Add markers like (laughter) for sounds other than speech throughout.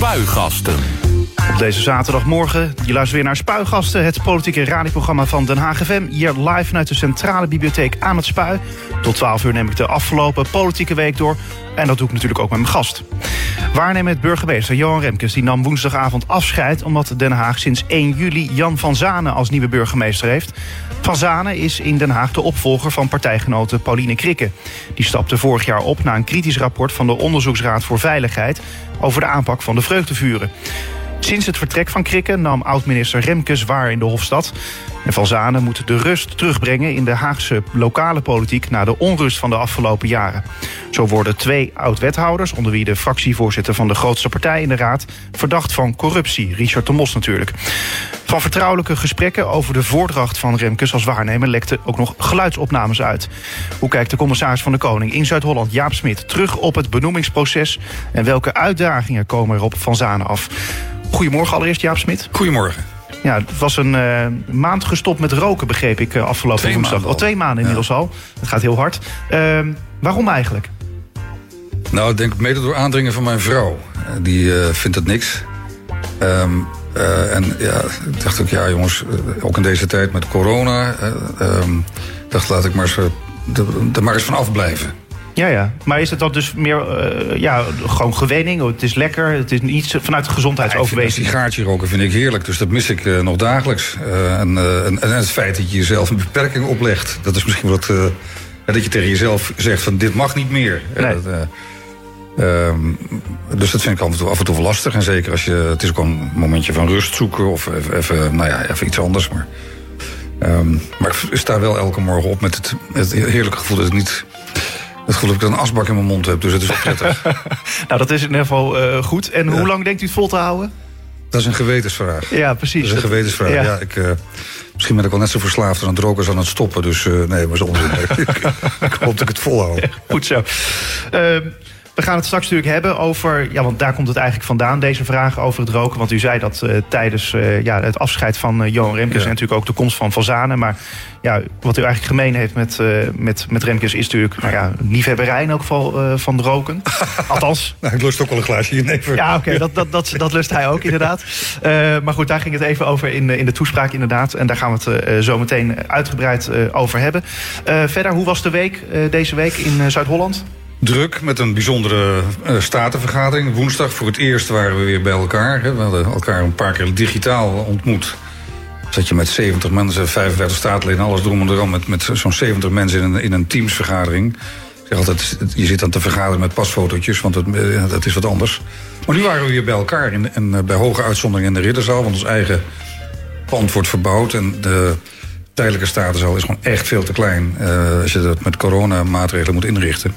Spuigasten. Op deze zaterdagmorgen, je luistert weer naar Spuigasten... het politieke radioprogramma van Den Haag FM... hier live vanuit de Centrale Bibliotheek aan het Spui. Tot 12 uur neem ik de afgelopen politieke week door... en dat doe ik natuurlijk ook met mijn gast. Waarnemend burgemeester Johan Remkes die nam woensdagavond afscheid... omdat Den Haag sinds 1 juli Jan van Zanen als nieuwe burgemeester heeft. Van Zanen is in Den Haag de opvolger van partijgenote Pauline Krikke. Die stapte vorig jaar op na een kritisch rapport van de Onderzoeksraad voor Veiligheid... over de aanpak van de vreugdevuren. Sinds het vertrek van Krikke nam oud-minister Remkes waar in de Hofstad. En Van Zanen moet de rust terugbrengen in de Haagse lokale politiek... na de onrust van de afgelopen jaren. Zo worden twee oud-wethouders, onder wie de fractievoorzitter... van de grootste partij in de raad, verdacht van corruptie. Richard de Mos natuurlijk. Van vertrouwelijke gesprekken over de voordracht van Remkes als waarnemer... lekten ook nog geluidsopnames uit. Hoe kijkt de commissaris van de Koning in Zuid-Holland, Jaap Smit... terug op het benoemingsproces en welke uitdagingen komen er op Van Zanen af... Goedemorgen allereerst, Jaap Smit. Goedemorgen. Ja, het was een uh, maand gestopt met roken, begreep ik, uh, afgelopen twee woensdag. Al twee maanden inmiddels ja. al. Het gaat heel hard. Uh, waarom eigenlijk? Nou, ik denk mede door aandringen van mijn vrouw. Die vindt het niks. Um, en ja, ik dacht ook, ja jongens, ook in deze tijd met corona... Um, dacht, laat ik maar eens, er maar eens van afblijven. Ja, ja. Maar is het dan dus meer uh, ja, gewoon gewenning? Het is lekker, het is niet vanuit de gezondheidsoverweging? Ja, sigaartje roken vind ik heerlijk, dus dat mis ik uh, nog dagelijks. Uh, en, en, en, het feit dat je jezelf een beperking oplegt... dat is misschien wat... dat je tegen jezelf zegt van dit mag niet meer. Nee. Um, dus dat vind ik af en, toe, af en toe wel lastig. En zeker als je... Het is ook een momentje van rust zoeken of even, even nou ja, even iets anders. Maar, um, maar ik sta wel elke morgen op met het, het heerlijke gevoel dat ik niet het dat ik een asbak in mijn mond heb, dus het is wel prettig. (laughs) nou, dat is in ieder geval uh, goed. En ja. hoe lang denkt u het vol te houden? Dat is een gewetensvraag. Ja, precies. Dat is een gewetensvraag. Ja. ja ik, uh, misschien ben ik wel net zo verslaafd aan het roken als aan het stoppen. Dus uh, nee, maar zo onzin. ik, (laughs) ik hoop dat ik het volhoud. goed zo. We gaan het straks natuurlijk hebben over, ja, want daar komt het eigenlijk vandaan, deze vraag over het roken. Want u zei dat uh, tijdens uh, ja, het afscheid van uh, Johan Remkes ja. en natuurlijk ook de komst van Van Zanen. Maar ja, wat u eigenlijk gemeen heeft met, met, met Remkes is natuurlijk nou ja, liefhebberij in elk geval van roken. (laughs) Althans. nou, ik lust ook wel een glaasje jenever. Ja, oké, okay, dat, dat, dat, dat lust hij ook inderdaad. (laughs) maar goed, daar ging het even over in, in de toespraak inderdaad. En daar gaan we het zo meteen uitgebreid over hebben. verder, hoe was de week deze week in Zuid-Holland? Druk met een bijzondere uh, statenvergadering. Woensdag voor het eerst waren we weer bij elkaar. Hè. We hadden elkaar een paar keer digitaal ontmoet. Zat je met 70 mensen, 35 statenleden, alles drom en erom... met, met zo'n 70 mensen in een, in een teamsvergadering. Ik zeg altijd, je zit dan te vergaderen met pasfotootjes, want het, uh, dat is wat anders. Maar nu waren we weer bij elkaar in, en, uh, bij hoge uitzondering in de Ridderzaal... want ons eigen pand wordt verbouwd en de tijdelijke statenzaal is gewoon echt veel te klein... als je dat met coronamaatregelen moet inrichten.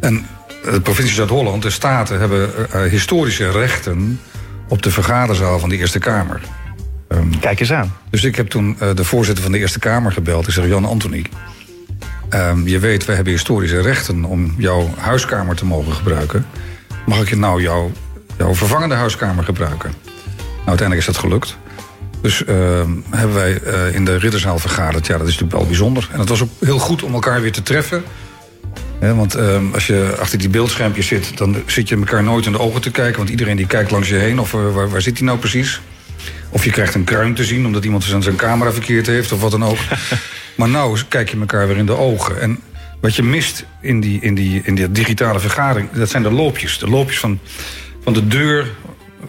En de provincie Zuid-Holland, de staten, hebben uh, historische rechten op de vergaderzaal van de Eerste Kamer. Um, Kijk eens aan. Dus ik heb toen uh, de voorzitter van de Eerste Kamer gebeld. Ik zeg, Jan Anthony, um, je weet, we hebben historische rechten om jouw huiskamer te mogen gebruiken. Mag ik nou jouw, jouw vervangende huiskamer gebruiken? Nou, uiteindelijk is dat gelukt. Dus uh, hebben wij uh, in de Ridderzaal vergaderd. Ja, dat is natuurlijk wel bijzonder. En het was ook heel goed om elkaar weer te treffen. He, want um, als je achter die beeldschermpjes zit, dan zit je elkaar nooit in de ogen te kijken. Want iedereen die kijkt langs je heen, of uh, waar, waar zit hij nou precies? Of je krijgt een kruim te zien, omdat iemand zijn camera verkeerd heeft, of wat dan ook. (laughs) maar nou kijk je elkaar weer in de ogen. En wat je mist in die, in die, in die digitale vergadering, dat zijn de loopjes. De loopjes van, van de deur,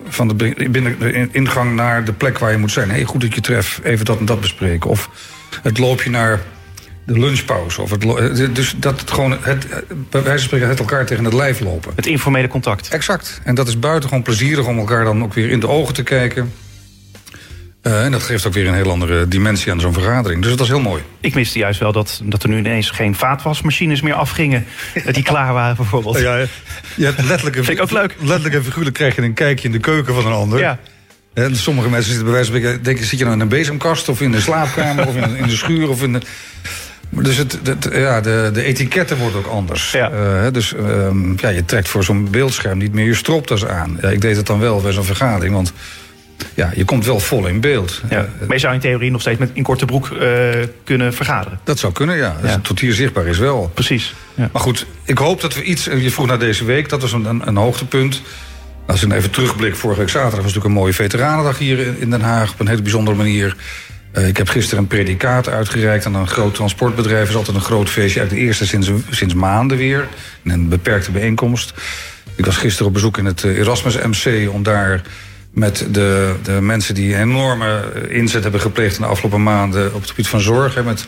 van de, binnen, de ingang naar de plek waar je moet zijn. Hey, goed dat je treft, even dat en dat bespreken. Of het loopje naar de lunchpauze. Of het, dus dat het gewoon, het, bij wijze van spreken, het elkaar tegen het lijf lopen. Het informele contact. Exact. En dat is buitengewoon plezierig om elkaar dan ook weer in de ogen te kijken. Uh, en dat geeft ook weer een heel andere dimensie aan zo'n vergadering. Dus dat was heel mooi. Ik miste juist wel dat, dat er nu ineens geen vaatwasmachines meer afgingen. (laughs) die klaar waren bijvoorbeeld. Ja, je hebt letterlijk een, Vind ik ook leuk. Letterlijk en figuurlijk krijg je een kijkje in de keuken van een ander. Ja. En sommige mensen zitten bij wijze van spreken... denken, zit je nou in een bezemkast of in de slaapkamer... of in, in de schuur of in de... Dus het, het, ja, de, de etiketten worden ook anders. Ja. Uh, dus um, ja, je trekt voor zo'n beeldscherm niet meer je stropdas aan. Ja, ik deed het dan wel bij zo'n vergadering, want ja, je komt wel vol in beeld. Ja. Maar je zou in theorie nog steeds met in korte broek uh, kunnen vergaderen. Dat zou kunnen, ja. Dus tot hier zichtbaar is wel. Precies. Ja. Maar goed, ik hoop dat we iets... Je vroeg naar deze week, dat was een, een, een hoogtepunt. Als ik even terugblik, vorige week zaterdag was natuurlijk een mooie veteranendag hier in Den Haag op een hele bijzondere manier. Uh, ik heb gisteren een predicaat uitgereikt aan een groot transportbedrijf. Het is altijd een groot feestje, uit de eerste sinds, sinds maanden weer. In een beperkte bijeenkomst. Ik was gisteren op bezoek in het Erasmus MC om daar met de, de mensen die een enorme inzet hebben gepleegd in de afgelopen maanden op het gebied van zorg. met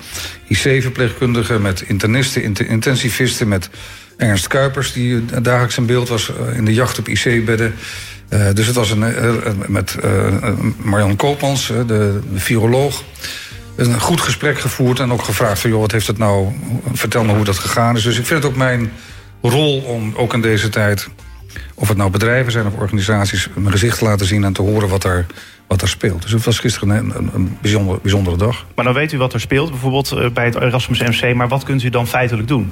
IC-verpleegkundigen, met internisten, intensivisten, met Ernst Kuipers, die dagelijks in beeld was eh, in de jacht op IC-bedden. Uh, dus het was een, uh, met uh, Marianne Koopmans, de, de viroloog. Een goed gesprek gevoerd en ook gevraagd van... joh, wat heeft het nou, vertel me hoe dat gegaan is. Dus ik vind het ook mijn rol om ook in deze tijd... of het nou bedrijven zijn of organisaties... mijn gezicht te laten zien en te horen wat er, wat er speelt. Dus het was gisteren een, een, bijzondere dag. Maar dan weet u wat er speelt, bijvoorbeeld bij het Erasmus MC... maar wat kunt u dan feitelijk doen?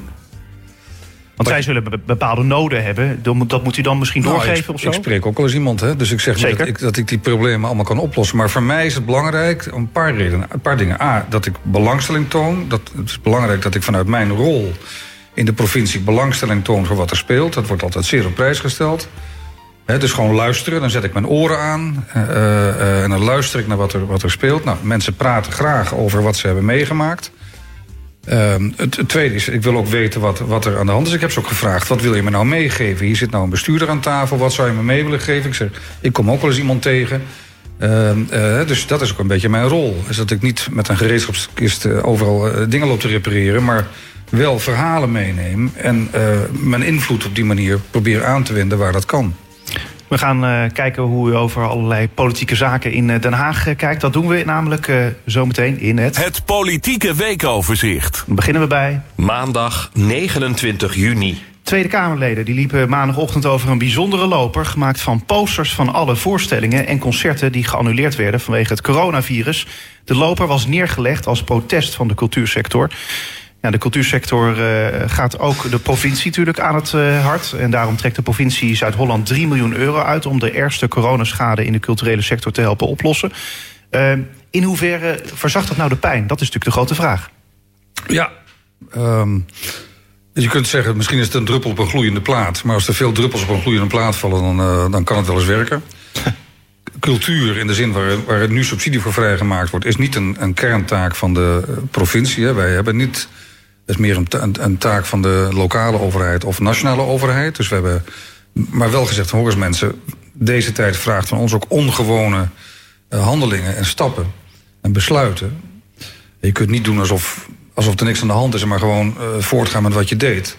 Want zij zullen bepaalde noden hebben. Dat moet u dan misschien nou, doorgeven ik, of zo? Ik spreek ook wel eens iemand, hè? dus ik zeg niet dat ik, dat ik die problemen allemaal kan oplossen. Maar voor mij is het belangrijk, een paar redenen, een paar dingen. A, dat ik belangstelling toon. Dat, het is belangrijk dat ik vanuit mijn rol in de provincie belangstelling toon voor wat er speelt. Dat wordt altijd zeer op prijs gesteld. dus gewoon luisteren, dan zet ik mijn oren aan. Uh, uh, en dan luister ik naar wat er, wat er speelt. Nou, mensen praten graag over wat ze hebben meegemaakt. Ehm, het, tweede is, ik wil ook weten wat, wat er aan de hand is. Ik heb ze ook gevraagd, wat wil je me nou meegeven? Hier zit nou een bestuurder aan tafel, wat zou je me mee willen geven? Ik zeg, ik kom ook wel eens iemand tegen. Ehm, eh, dus dat is ook een beetje mijn rol. Is dat ik niet met een gereedschapskist uh, overal uh, dingen loop te repareren... maar wel verhalen meeneem en mijn invloed op die manier probeer aan te wenden waar dat kan. We gaan uh, kijken hoe u over allerlei politieke zaken in Den Haag uh, kijkt. Dat doen we namelijk uh, zometeen in het... Het politieke weekoverzicht. Dan beginnen we bij... Maandag 29 juni. Tweede Kamerleden die liepen maandagochtend over een bijzondere loper... gemaakt van posters van alle voorstellingen en concerten... die geannuleerd werden vanwege het coronavirus. De loper was neergelegd als protest van de cultuursector. Ja, de cultuursector uh, gaat ook de provincie natuurlijk aan het uh, hart. En daarom trekt de provincie Zuid-Holland 3 miljoen euro uit... om de ergste coronaschade in de culturele sector te helpen oplossen. Uh, in hoeverre verzacht dat nou de pijn? Dat is natuurlijk de grote vraag. Ja, um, je kunt zeggen, misschien is het een druppel op een gloeiende plaat. Maar als er veel druppels op een gloeiende plaat vallen, dan, dan kan het wel eens werken. (laughs) cultuur in de zin waar, waar nu subsidie voor vrijgemaakt wordt... is niet een, een kerntaak van de provincie. Hè. Wij hebben niet is meer een, een, taak van de lokale overheid of nationale overheid. Dus we hebben maar wel gezegd, hoor mensen... deze tijd vraagt van ons ook ongewone uh, handelingen en stappen en besluiten. je kunt niet doen alsof, alsof er niks aan de hand is... maar gewoon uh, voortgaan met wat je deed.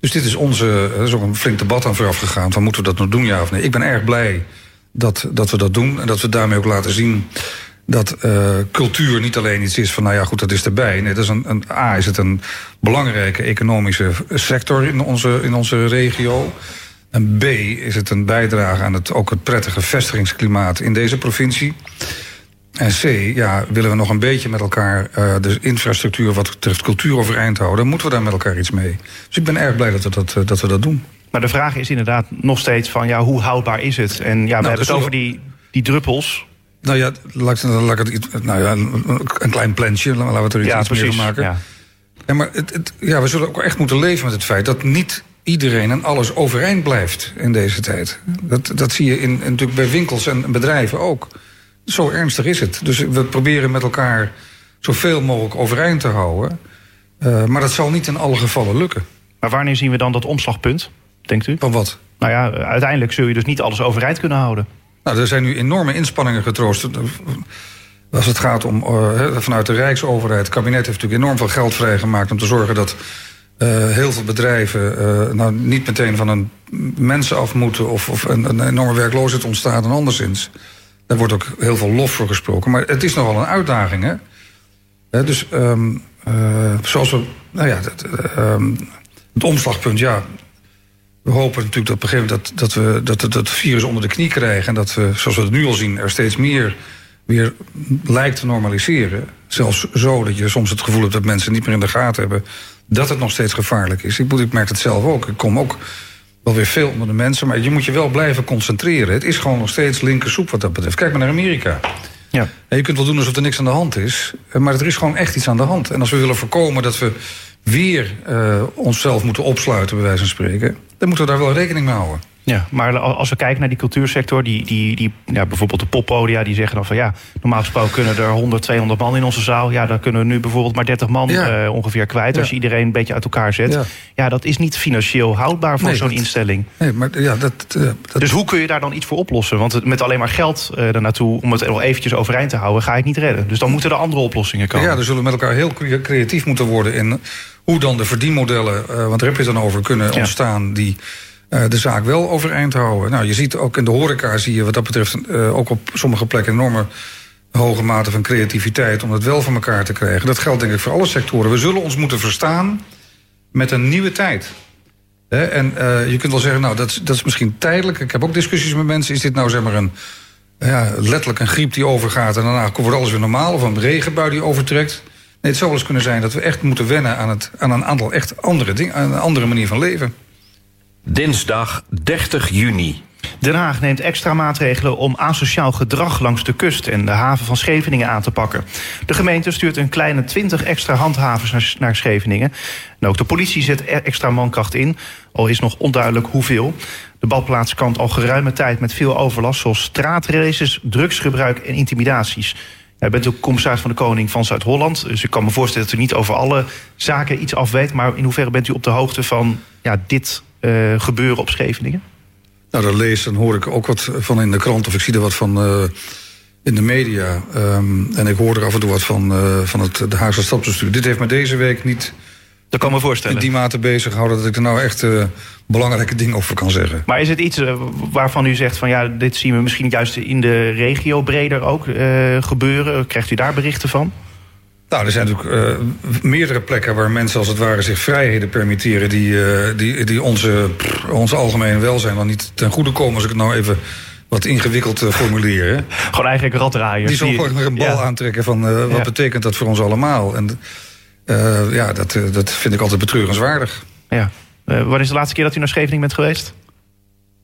Dus dit is onze, er is ook een flink debat aan vooraf gegaan... van moeten we dat nog doen, ja of nee. Ik ben erg blij dat, dat we dat doen en dat we daarmee ook laten zien dat uh, cultuur niet alleen iets is van, nou ja, goed, dat is erbij. Nee, dat is een, een, A, is het een belangrijke economische sector in onze, in onze regio. En B, is het een bijdrage aan het, ook het prettige vestigingsklimaat in deze provincie. En C, ja, willen we nog een beetje met elkaar uh, de infrastructuur wat betreft cultuur overeind houden, moeten we daar met elkaar iets mee. Dus ik ben erg blij dat we dat, uh, dat, we dat doen. Maar de vraag is inderdaad nog steeds van, ja, hoe houdbaar is het? En ja, we nou, hebben het over die, die druppels. Nou ja, laat, het, nou ja, een, klein plantje, laten we het er iets, ja, iets meer van maken. Ja. Ja, maar het, het, ja, we zullen ook echt moeten leven met het feit dat niet iedereen en alles overeind blijft in deze tijd. Dat, dat zie je in, natuurlijk bij winkels en bedrijven ook. Zo ernstig is het. Dus we proberen met elkaar zoveel mogelijk overeind te houden. Uh, maar dat zal niet in alle gevallen lukken. Maar wanneer zien we dan dat omslagpunt, denkt u? Van wat? Nou ja, uiteindelijk zul je dus niet alles overeind kunnen houden. Nou, er zijn nu enorme inspanningen getroost. Als het gaat om uh, vanuit de Rijksoverheid. Het kabinet heeft natuurlijk enorm veel geld vrijgemaakt om te zorgen dat uh, heel veel bedrijven uh, nou, niet meteen van een mensen af moeten of, of een, een, enorme werkloosheid ontstaat en anderszins. Daar wordt ook heel veel lof voor gesproken. Maar het is nogal een uitdaging, hè? dus um, zoals we. Nou ja, het, het omslagpunt, ja, we hopen natuurlijk dat op een gegeven moment dat, dat we dat, dat, dat virus onder de knie krijgen. En dat we, zoals we het nu al zien, er steeds meer weer lijkt te normaliseren. Zelfs zo dat je soms het gevoel hebt dat mensen niet meer in de gaten hebben dat het nog steeds gevaarlijk is. Ik, ik merk het zelf ook. Ik kom ook wel weer veel onder de mensen, maar je moet je wel blijven concentreren. Het is gewoon nog steeds linkersoep wat dat betreft. Kijk maar naar Amerika. Ja. En je kunt wel doen alsof er niks aan de hand is, maar er is gewoon echt iets aan de hand. En als we willen voorkomen dat we weer uh, onszelf moeten opsluiten, bij wijze van spreken, dan moeten we daar wel rekening mee houden. Ja, maar als we kijken naar die cultuursector, die, die, die, ja, bijvoorbeeld de poppodia, die zeggen dan van ja, normaal gesproken kunnen er 100, 200 man in onze zaal. Ja, dan kunnen we nu bijvoorbeeld maar 30 man Ja. eh, ongeveer kwijt. Ja. Als je iedereen een beetje uit elkaar zet. Ja, Ja. dat is niet financieel houdbaar voor Nee, zo'n instelling. Nee, maar ja, dat, eh, dat Dus hoe kun je daar dan iets voor oplossen? Want met alleen maar geld uh, daarnaartoe, om het nog eventjes overeind te houden, ga je het niet redden. Dus dan moeten er andere oplossingen komen. Ja, dan zullen we met elkaar heel cre- creatief moeten worden in hoe dan de verdienmodellen, want daar heb je het dan over, kunnen ontstaan die de zaak wel overeind houden. Nou, je ziet ook in de horeca, zie je wat dat betreft eh, ook op sommige plekken enorme hoge mate van creativiteit om het wel voor elkaar te krijgen. Dat geldt denk ik voor alle sectoren. We zullen ons moeten verstaan met een nieuwe tijd. En eh, je kunt wel zeggen, nou, dat, is- dat is misschien tijdelijk. Ik heb ook discussies met mensen. Is dit nou zeg maar een, ja, letterlijk een griep die overgaat... en daarna wordt alles weer normaal, of een regenbui die overtrekt? Nee, het zou wel eens kunnen zijn dat we echt moeten wennen... aan, het, aan een aantal echt andere dingen, aan een andere manier van leven. Dinsdag 30 juni. Den Haag neemt extra maatregelen om asociaal gedrag langs de kust en de haven van Scheveningen aan te pakken. De gemeente stuurt een kleine 20 extra handhavers naar, Scheveningen. En ook de politie zet er extra mankracht in, al is nog onduidelijk hoeveel. De badplaats kampt al geruime tijd met veel overlast, zoals straatraces, drugsgebruik en intimidaties. U bent ook commissaris van de Koning van Zuid-Holland. Dus ik kan me voorstellen dat u niet over alle zaken iets af weet. Maar in hoeverre bent u op de hoogte van ja, dit eh, gebeuren op Scheveningen? Nou, daar lees en hoor ik ook wat van in de krant... of ik zie er wat van eh, in de media. Ehm, en ik hoor er af en toe wat van, eh, van het de Haagse Stadsbestuur. Dit heeft me deze week niet Dat kan me in voorstellen. die mate bezig gehouden... dat ik er nou echt belangrijke dingen over kan zeggen. Maar is het iets waarvan u zegt van ja, dit zien we misschien juist in de regio breder ook gebeuren? Krijgt u daar berichten van? Nou, er zijn natuurlijk eh, meerdere plekken waar mensen als het ware zich vrijheden permitteren die, eh, die, die onze, pff, onze algemene welzijn wel niet ten goede komen, als ik het nou even wat ingewikkeld eh, formuleer. Hè. Gewoon eigenlijk raddraaiers. Die zo gewoon een bal ja. aantrekken van eh, wat Ja. betekent dat voor ons allemaal. En eh, ja, dat, eh, dat vind ik altijd betreurenswaardig. Ja. Eh, wanneer is de laatste keer dat u naar Scheveningen bent geweest?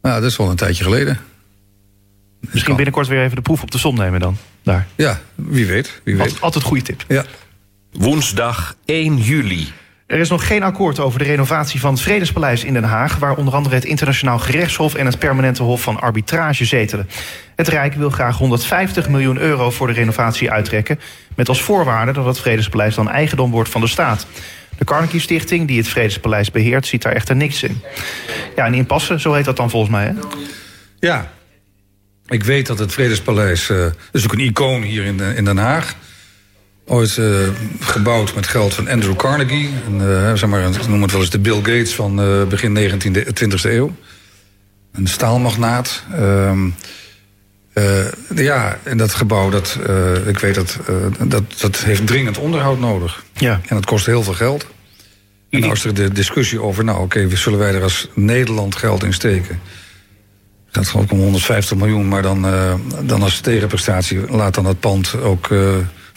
Nou, dat is wel een tijdje geleden. Misschien kan. binnenkort weer even de proef op de som nemen dan. Daar. Ja, wie weet. Wie weet. Altijd, altijd een goede tip. Ja. Woensdag 1 juli. Er is nog geen akkoord over de renovatie van het Vredespaleis in Den Haag... waar onder andere het Internationaal Gerechtshof... en het Permanente Hof van Arbitrage zetelen. Het Rijk wil graag 150 miljoen euro voor de renovatie uittrekken... met als voorwaarde dat het Vredespaleis dan eigendom wordt van de staat. De Carnegie Stichting, die het Vredespaleis beheert... ziet daar echter niks in. Ja, een impasse, zo heet dat dan volgens mij, hè? Ja, ik weet dat het Vredespaleis... eh, is ook een icoon hier in, eh, in Den Haag. Ooit eh, gebouwd met geld van Andrew Carnegie. En, eh, zeg maar, ik noem het wel eens de Bill Gates van begin 19e, 20e eeuw. Een staalmagnaat. Ehm, eh, ja, en dat gebouw, dat, ik weet dat, dat, dat heeft dringend onderhoud nodig. Ja. En dat kost heel veel geld. En is er de discussie over, nou oké, zullen wij er als Nederland geld in steken? Het gaat geloof ik om 150 miljoen, maar dan, eh, dan als tegenprestatie laat dan dat pand ook eh,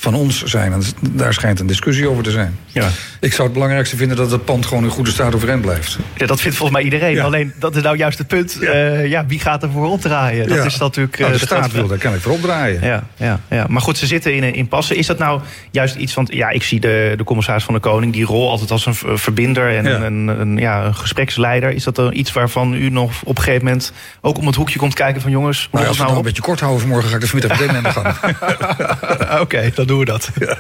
van ons zijn. En daar schijnt een discussie over te zijn. Ja. Ik zou het belangrijkste vinden dat het pand gewoon in goede staat overeind blijft. Ja, dat vindt volgens mij iedereen. Ja. Alleen, dat is nou juist het punt. Ja. Ja, ja wie gaat er voor opdraaien? Dat Ja. is natuurlijk... eh, Nou, de de staat grote wil, daar kan ik voor opdraaien. Ja, ja, ja, maar goed, ze zitten in een impasse. Is dat nou juist iets van... Ja, ik zie de, de commissaris van de Koning... die rol altijd als een verbinder en een, een, een, ja, een gespreksleider. Is dat dan iets waarvan u nog op een gegeven moment... ook om het hoekje komt kijken van... jongens, hoe Nou, nou, als we nou een beetje kort houden vanmorgen, ga ik er vanmiddag meteen aan de gang. (laughs) Oké, doen we dat. (laughs)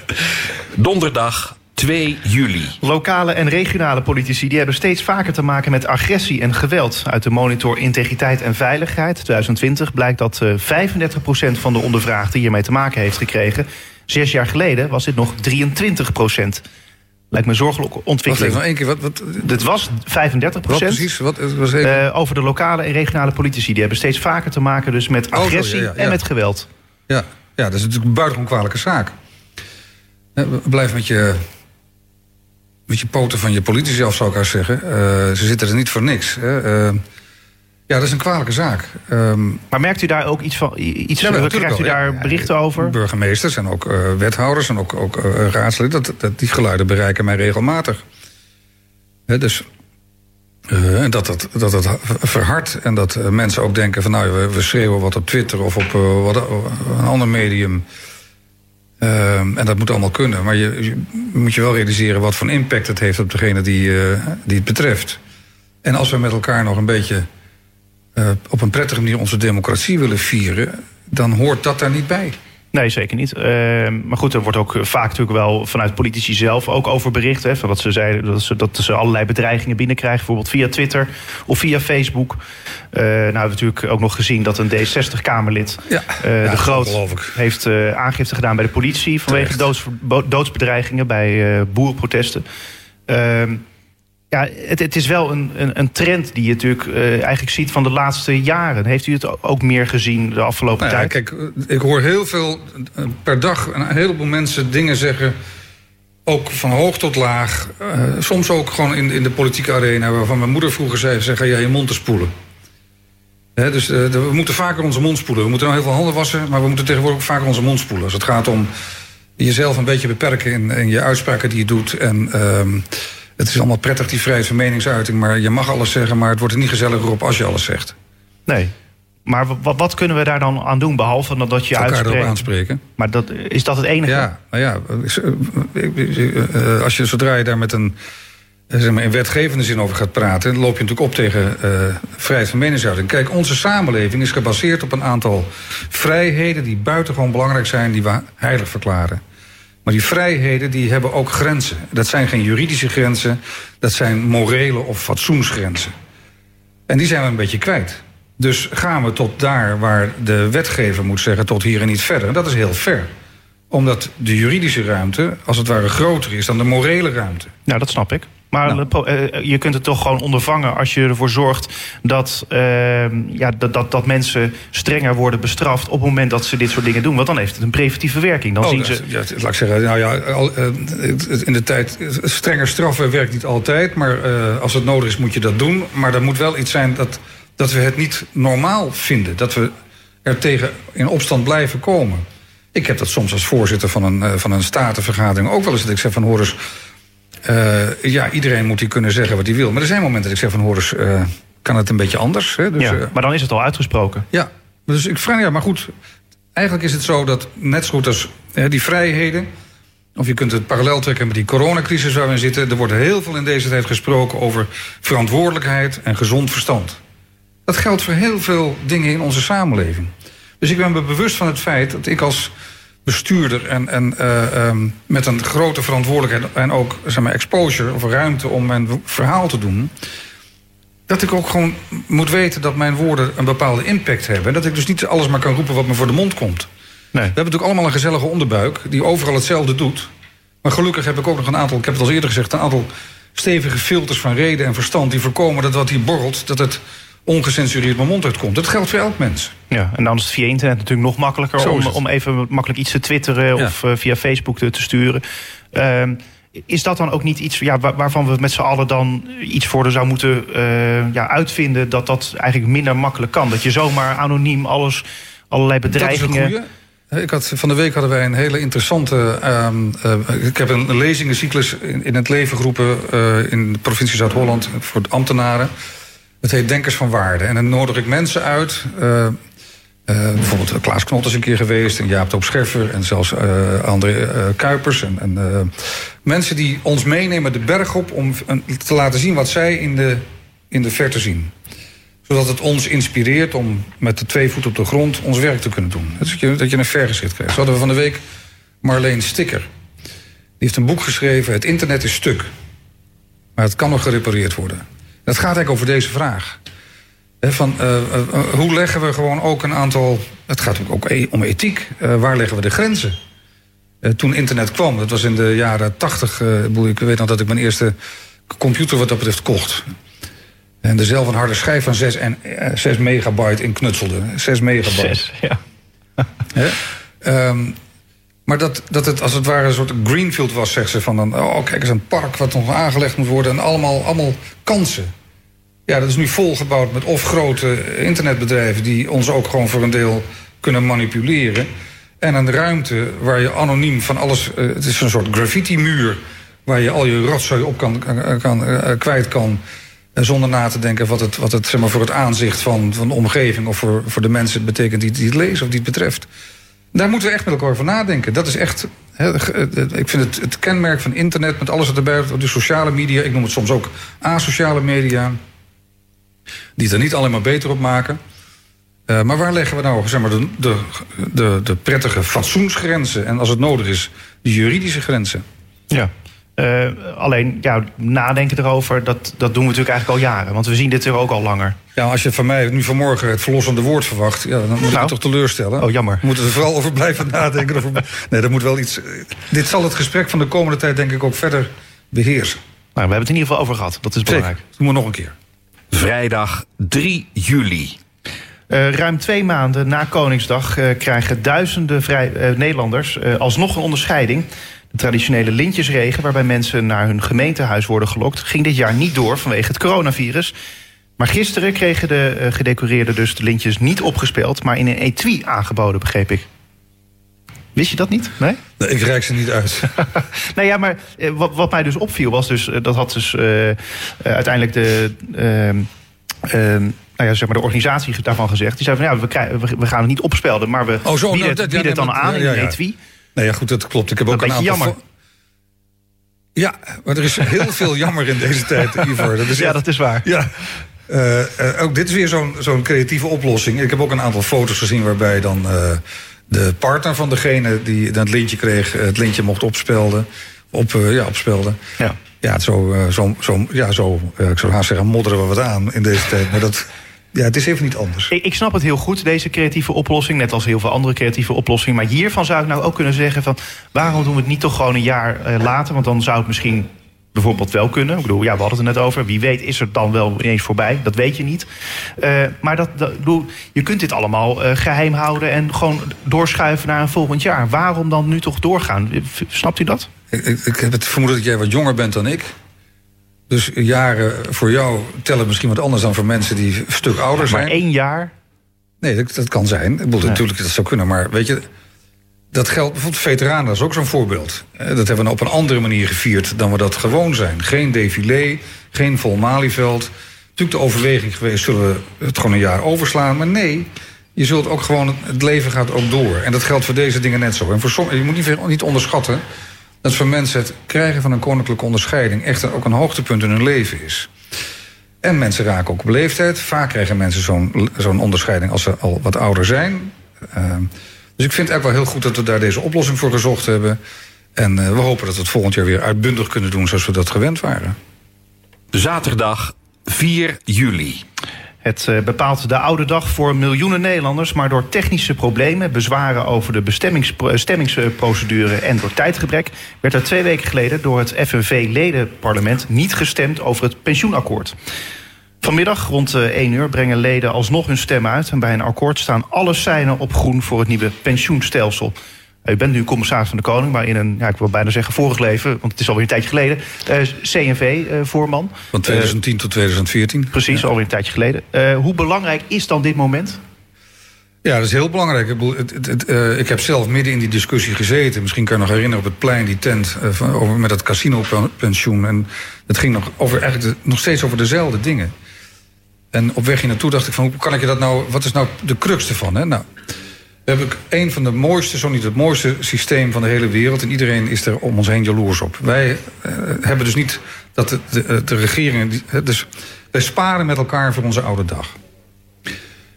Donderdag 2 juli. Lokale en regionale politici die hebben steeds vaker te maken met agressie en geweld. Uit de monitor Integriteit en Veiligheid 2020 blijkt dat eh, 35% van de ondervraagden hiermee te maken heeft gekregen. Zes jaar geleden was dit nog 23%. Lijkt me een zorgelijke Wacht ontwikkeling. even, nog één keer. Wat, wat, Dit was 35%. wat precies? Wat, was even, eh, over de lokale en regionale politici. Die hebben steeds vaker te maken dus met Oh, agressie ja, ja, ja. en met geweld. Ja, ja, dat is natuurlijk een buitengewoon kwalijke zaak. Eh, Blijf met je, met je poten van je politici af, zou ik haast zeggen. Eh, ze zitten er niet voor niks. Hè. Eh, ja, dat is een kwalijke zaak. Ehm, Maar merkt u daar ook iets van? Iets, Ja, krijgt u wel, daar Ja, berichten over? Burgemeesters en ook eh, wethouders en ook, ook raadsleden, dat, dat, die geluiden bereiken mij regelmatig. Hè, dus en dat dat, dat dat verhardt en dat mensen ook denken van nou, we, we schreeuwen wat op Twitter of op wat, een ander medium. Ehm, en dat moet allemaal kunnen. Maar je, moet je wel realiseren wat voor impact het heeft op degene die, eh, die het betreft. En als we met elkaar nog een beetje eh, op een prettige manier onze democratie willen vieren, dan hoort dat daar niet bij. Nee, zeker niet. Uh, maar goed, er wordt ook vaak natuurlijk wel vanuit politici zelf ook over bericht. Hè, van dat, ze zeiden, dat, ze, dat ze allerlei bedreigingen binnenkrijgen. Bijvoorbeeld via Twitter of via Facebook. Uh, nou hebben we natuurlijk ook nog gezien dat een D60-Kamerlid... Ja, uh, ja, de Groot heeft aangifte gedaan bij de politie... vanwege doods, doodsbedreigingen bij boerenprotesten. Ehm, ja, het, het, is wel een, een, een, trend die je natuurlijk uh, eigenlijk ziet van de laatste jaren. Heeft u het ook meer gezien de afgelopen nou ja, tijd? Kijk, ik hoor heel veel uh, per dag een heleboel mensen dingen zeggen. Ook van hoog tot laag. Uh, soms ook gewoon in, in de politieke arena. Waarvan mijn moeder vroeger zei: zeg, ga jij je mond te spoelen. He, dus we moeten vaker onze mond spoelen. We moeten nou heel veel handen wassen. Maar we moeten tegenwoordig ook vaker onze mond spoelen. Als het gaat om jezelf een beetje beperken in, in je uitspraken die je doet. En. Het is allemaal prettig, die vrijheid van meningsuiting. Maar je mag alles zeggen, maar het wordt er niet gezelliger op als je alles zegt. Nee. Maar wat, wat kunnen we daar dan aan doen, behalve dat je elkaar uitspreekt? erop aanspreken. Maar dat, is dat het enige? Ja, nou ja, als je zodra je daar met een zeg maar, in wetgevende zin over gaat praten, dan loop je natuurlijk op tegen uh, vrijheid van meningsuiting. Kijk, onze samenleving is gebaseerd op een aantal vrijheden die buitengewoon belangrijk zijn, die we heilig verklaren. Maar die vrijheden die hebben ook grenzen. Dat zijn geen juridische grenzen, dat zijn morele of fatsoensgrenzen. En die zijn we een beetje kwijt. Dus gaan we tot daar waar de wetgever moet zeggen tot hier en niet verder. En dat is heel ver omdat de juridische ruimte als het ware groter is dan de morele ruimte. Nou, dat snap ik. Maar nou. uh, je kunt het toch gewoon ondervangen als je ervoor zorgt dat, uh, ja, dat, dat, dat mensen strenger worden bestraft op het moment dat ze dit soort dingen doen. Want dan heeft het een preventieve werking. Dan oh, zien ze... ja, laat ik zeggen, nou ja, al, uh, in de tijd, strenger straffen werkt niet altijd. Maar als het nodig is, moet je dat doen. Maar er moet wel iets zijn dat, dat we het niet normaal vinden. Dat we er tegen in opstand blijven komen. Ik heb dat soms als voorzitter van een, van een statenvergadering ook wel eens. Dat ik zeg van hoor eens uh, ja, iedereen moet hier kunnen zeggen wat hij wil. Maar er zijn momenten dat ik zeg van... hoor eens, uh, kan het een beetje anders? Hè? Dus, ja, maar dan is het al uitgesproken. Ja, dus ik vraag... Ja, maar goed, eigenlijk is het zo dat net zo goed als die vrijheden... of je kunt het parallel trekken met die coronacrisis waar we in zitten... er wordt heel veel in deze tijd gesproken over verantwoordelijkheid en gezond verstand. Dat geldt voor heel veel dingen in onze samenleving. Dus ik ben me bewust van het feit dat ik als bestuurder en, en uh, um, met een grote verantwoordelijkheid en ook zeg maar, exposure of ruimte om mijn verhaal te doen. Dat ik ook gewoon moet weten dat mijn woorden een bepaalde impact hebben. En dat ik dus niet alles maar kan roepen wat me voor de mond komt. Nee. We hebben natuurlijk allemaal een gezellige onderbuik die overal hetzelfde doet. Maar gelukkig heb ik ook nog een aantal, ik heb het al eerder gezegd, een aantal stevige filters van reden en verstand die voorkomen dat wat hier borrelt, dat het ongecensureerd mijn mond uitkomt. Dat geldt voor elk mens. Ja, en dan is het via internet natuurlijk nog makkelijker om, om even makkelijk iets te twitteren ja. of uh, via Facebook te, te sturen. Uh, is dat dan ook niet iets ja, waar, waarvan we met z'n allen dan iets voor zou moeten uh, ja, uitvinden dat dat eigenlijk minder makkelijk kan? Dat je zomaar anoniem alles, allerlei bedreigingen. Dat is ik had, van de week hadden wij een hele interessante. Uh, ik heb een lezingencyclus in, in het leven geroepen uh, in de provincie Zuid-Holland voor ambtenaren. Het heet Denkers van Waarde. En dan nodig ik mensen uit. Uh, uh, bijvoorbeeld Klaas Knot is een keer geweest. En Jaap Toop Scheffer. En zelfs André Kuipers. En, en mensen die ons meenemen de berg op. Om te laten zien wat zij in de, in de verte zien. Zodat het ons inspireert om met de twee voeten op de grond ons werk te kunnen doen. Dat je, dat je een vergezicht krijgt. Zo hadden we van de week Marleen Sticker. Die heeft een boek geschreven. Het internet is stuk. Maar het kan nog gerepareerd worden. Het gaat eigenlijk over deze vraag. van, uh, uh, hoe leggen we gewoon ook een aantal. Het gaat ook om ethiek. Uh, waar leggen we de grenzen? toen internet kwam, dat was in de jaren tachtig. ik weet nog dat ik mijn eerste computer wat dat betreft kocht. En er zelf een harde schijf van 6, en, 6 megabyte in knutselde. 6 megabyte. 6, ja. (laughs) um, maar dat, dat het als het ware een soort greenfield was, zegt ze. Van een, oh, kijk eens, een park wat nog aangelegd moet worden. En allemaal, allemaal kansen. Ja, dat is nu volgebouwd met of grote internetbedrijven... die ons ook gewoon voor een deel kunnen manipuleren. En een ruimte waar je anoniem van alles... Uh, het is een soort graffiti-muur... waar je al je rotzooi op kan, kan, uh, kwijt kan... Zonder na te denken wat het, wat het zeg maar, voor het aanzicht van, van de omgeving... of voor, voor de mensen betekent die, die het lezen of die het betreft. Daar moeten we echt met elkaar over nadenken. Dat is echt... Ik vind het, het kenmerk van internet met alles wat erbij... de sociale media, ik noem het soms ook asociale media Die het er niet alleen maar beter op maken. Uh, maar waar leggen we nou zeg maar, de, de, de, de prettige fatsoensgrenzen? En als het nodig is, de juridische grenzen? Ja. Uh, alleen, ja, nadenken erover, dat, dat doen we natuurlijk eigenlijk al jaren. Want we zien dit er ook al langer. Ja, als je van mij nu vanmorgen het verlossende woord verwacht... Ja, dan moet nou. ik toch teleurstellen. Oh, jammer. We moeten er vooral over blijven (laughs) nadenken. Over, nee, dat moet wel iets... Dit zal het gesprek van de komende tijd denk ik ook verder beheersen. Nou, we hebben het in ieder geval over gehad. Dat is belangrijk. Zeker. Doen we nog een keer. Vrijdag 3 juli. Uh, ruim twee maanden na Koningsdag uh, krijgen duizenden vrij, uh, Nederlanders alsnog een onderscheiding. De traditionele lintjesregen, waarbij mensen naar hun gemeentehuis worden gelokt, ging dit jaar niet door vanwege het coronavirus. Maar gisteren kregen de gedecoreerden dus de lintjes niet opgespeeld, maar in een etui aangeboden, begreep ik. Wist je dat niet? Nee? nee ik reik ze niet uit. (laughs) nou ja, maar wat, wat, mij dus opviel was dus... dat had dus uiteindelijk de... Ehm, ehm, nou ja, zeg maar de organisatie daarvan gezegd. Die zei van ja, we, krijgen, we, gaan het niet opspelden, maar we oh, zo, bieden, nou, bieden het dan aan in etui. Nee, ja, goed, dat klopt. Ik heb ook een, een jammer. Ja, maar er is heel veel jammer in deze tijd, Ivor. Dat is ja, dat is waar. Ja. Uh, uh, ook dit is weer zo'n zo'n creatieve oplossing. Ik heb ook een aantal foto's gezien waarbij dan uh, de partner van degene die dan het lintje kreeg, het lintje mocht opspelden. Op, ja, opspelden. Ja. Ja, zo, zo, zo, ja, zo ik zou haast zeggen, modderen we wat aan in deze tijd. Maar dat, ja, het is even niet anders. Ik, ik, snap het heel goed, deze creatieve oplossing. Net als heel veel andere creatieve oplossingen. Maar hiervan zou ik nou ook kunnen zeggen van... waarom doen we het niet toch gewoon een jaar later? Want dan zou het misschien bijvoorbeeld wel kunnen. Ik bedoel, ja, we hadden het er net over. Wie weet is er dan wel ineens voorbij. Dat weet je niet. Uh, maar dat, dat, je kunt dit allemaal uh, geheim houden... en gewoon doorschuiven naar een volgend jaar. Waarom dan nu toch doorgaan? Snapt u dat? Ik, ik, ik heb het vermoeden dat jij wat jonger bent dan ik. Dus jaren voor jou tellen misschien wat anders dan voor mensen die een stuk ouder zijn. Maar één jaar? Nee, dat, dat kan zijn. Ik bedoel, natuurlijk dat zou kunnen, maar weet je, dat geldt bijvoorbeeld veteranen, dat is ook zo'n voorbeeld. Dat hebben we op een andere manier gevierd dan we dat gewoon zijn. Geen défilé, geen vol Malieveld. Natuurlijk de overweging geweest, zullen we het gewoon een jaar overslaan? Maar nee, je zult ook gewoon, het leven gaat ook door. En dat geldt voor deze dingen net zo. En voor sommigen, je moet niet, niet onderschatten dat voor mensen het krijgen van een koninklijke onderscheiding echt ook een hoogtepunt in hun leven is. En mensen raken ook op leeftijd. Vaak krijgen mensen zo'n onderscheiding als ze al wat ouder zijn. Uh, dus ik vind het eigenlijk wel heel goed dat we daar deze oplossing voor gezocht hebben. En uh, we hopen dat we het volgend jaar weer uitbundig kunnen doen zoals we dat gewend waren. Zaterdag 4 juli. Het eh, bepaalt de oude dag voor miljoenen Nederlanders, maar door technische problemen, bezwaren over de bestemmingsprocedure en door tijdgebrek, werd er twee weken geleden door het FNV-ledenparlement niet gestemd over het pensioenakkoord. Vanmiddag rond 1 eh, uur brengen leden alsnog hun stem uit. En bij een akkoord staan alle seinen op groen voor het nieuwe pensioenstelsel. U bent nu commissaris van de Koning, maar in een, ja, ik wil bijna zeggen vorig leven, want het is alweer een tijdje geleden, uh, eh, CNV-voorman. Uh, van 2010 tot 2014. Precies, ja. alweer een tijdje geleden. Hoe belangrijk is dan dit moment? Ja, dat is heel belangrijk. Ik, het, het, het, uh, ik heb zelf midden in die discussie gezeten. Misschien kan je nog herinneren op het plein, die tent van, over, met het casino-pensioen. En het ging nog, over, eigenlijk de, nog steeds over dezelfde dingen. En op weg hier naartoe dacht ik van, hoe kan ik je dat nou... wat is nou de crux ervan? Hè? Nou, we hebben een van de mooiste, zo niet het mooiste systeem van de hele wereld. En iedereen is er om ons heen jaloers op. Wij uh, hebben dus niet dat de, de, de regeringen... Dus wij sparen met elkaar voor onze oude dag.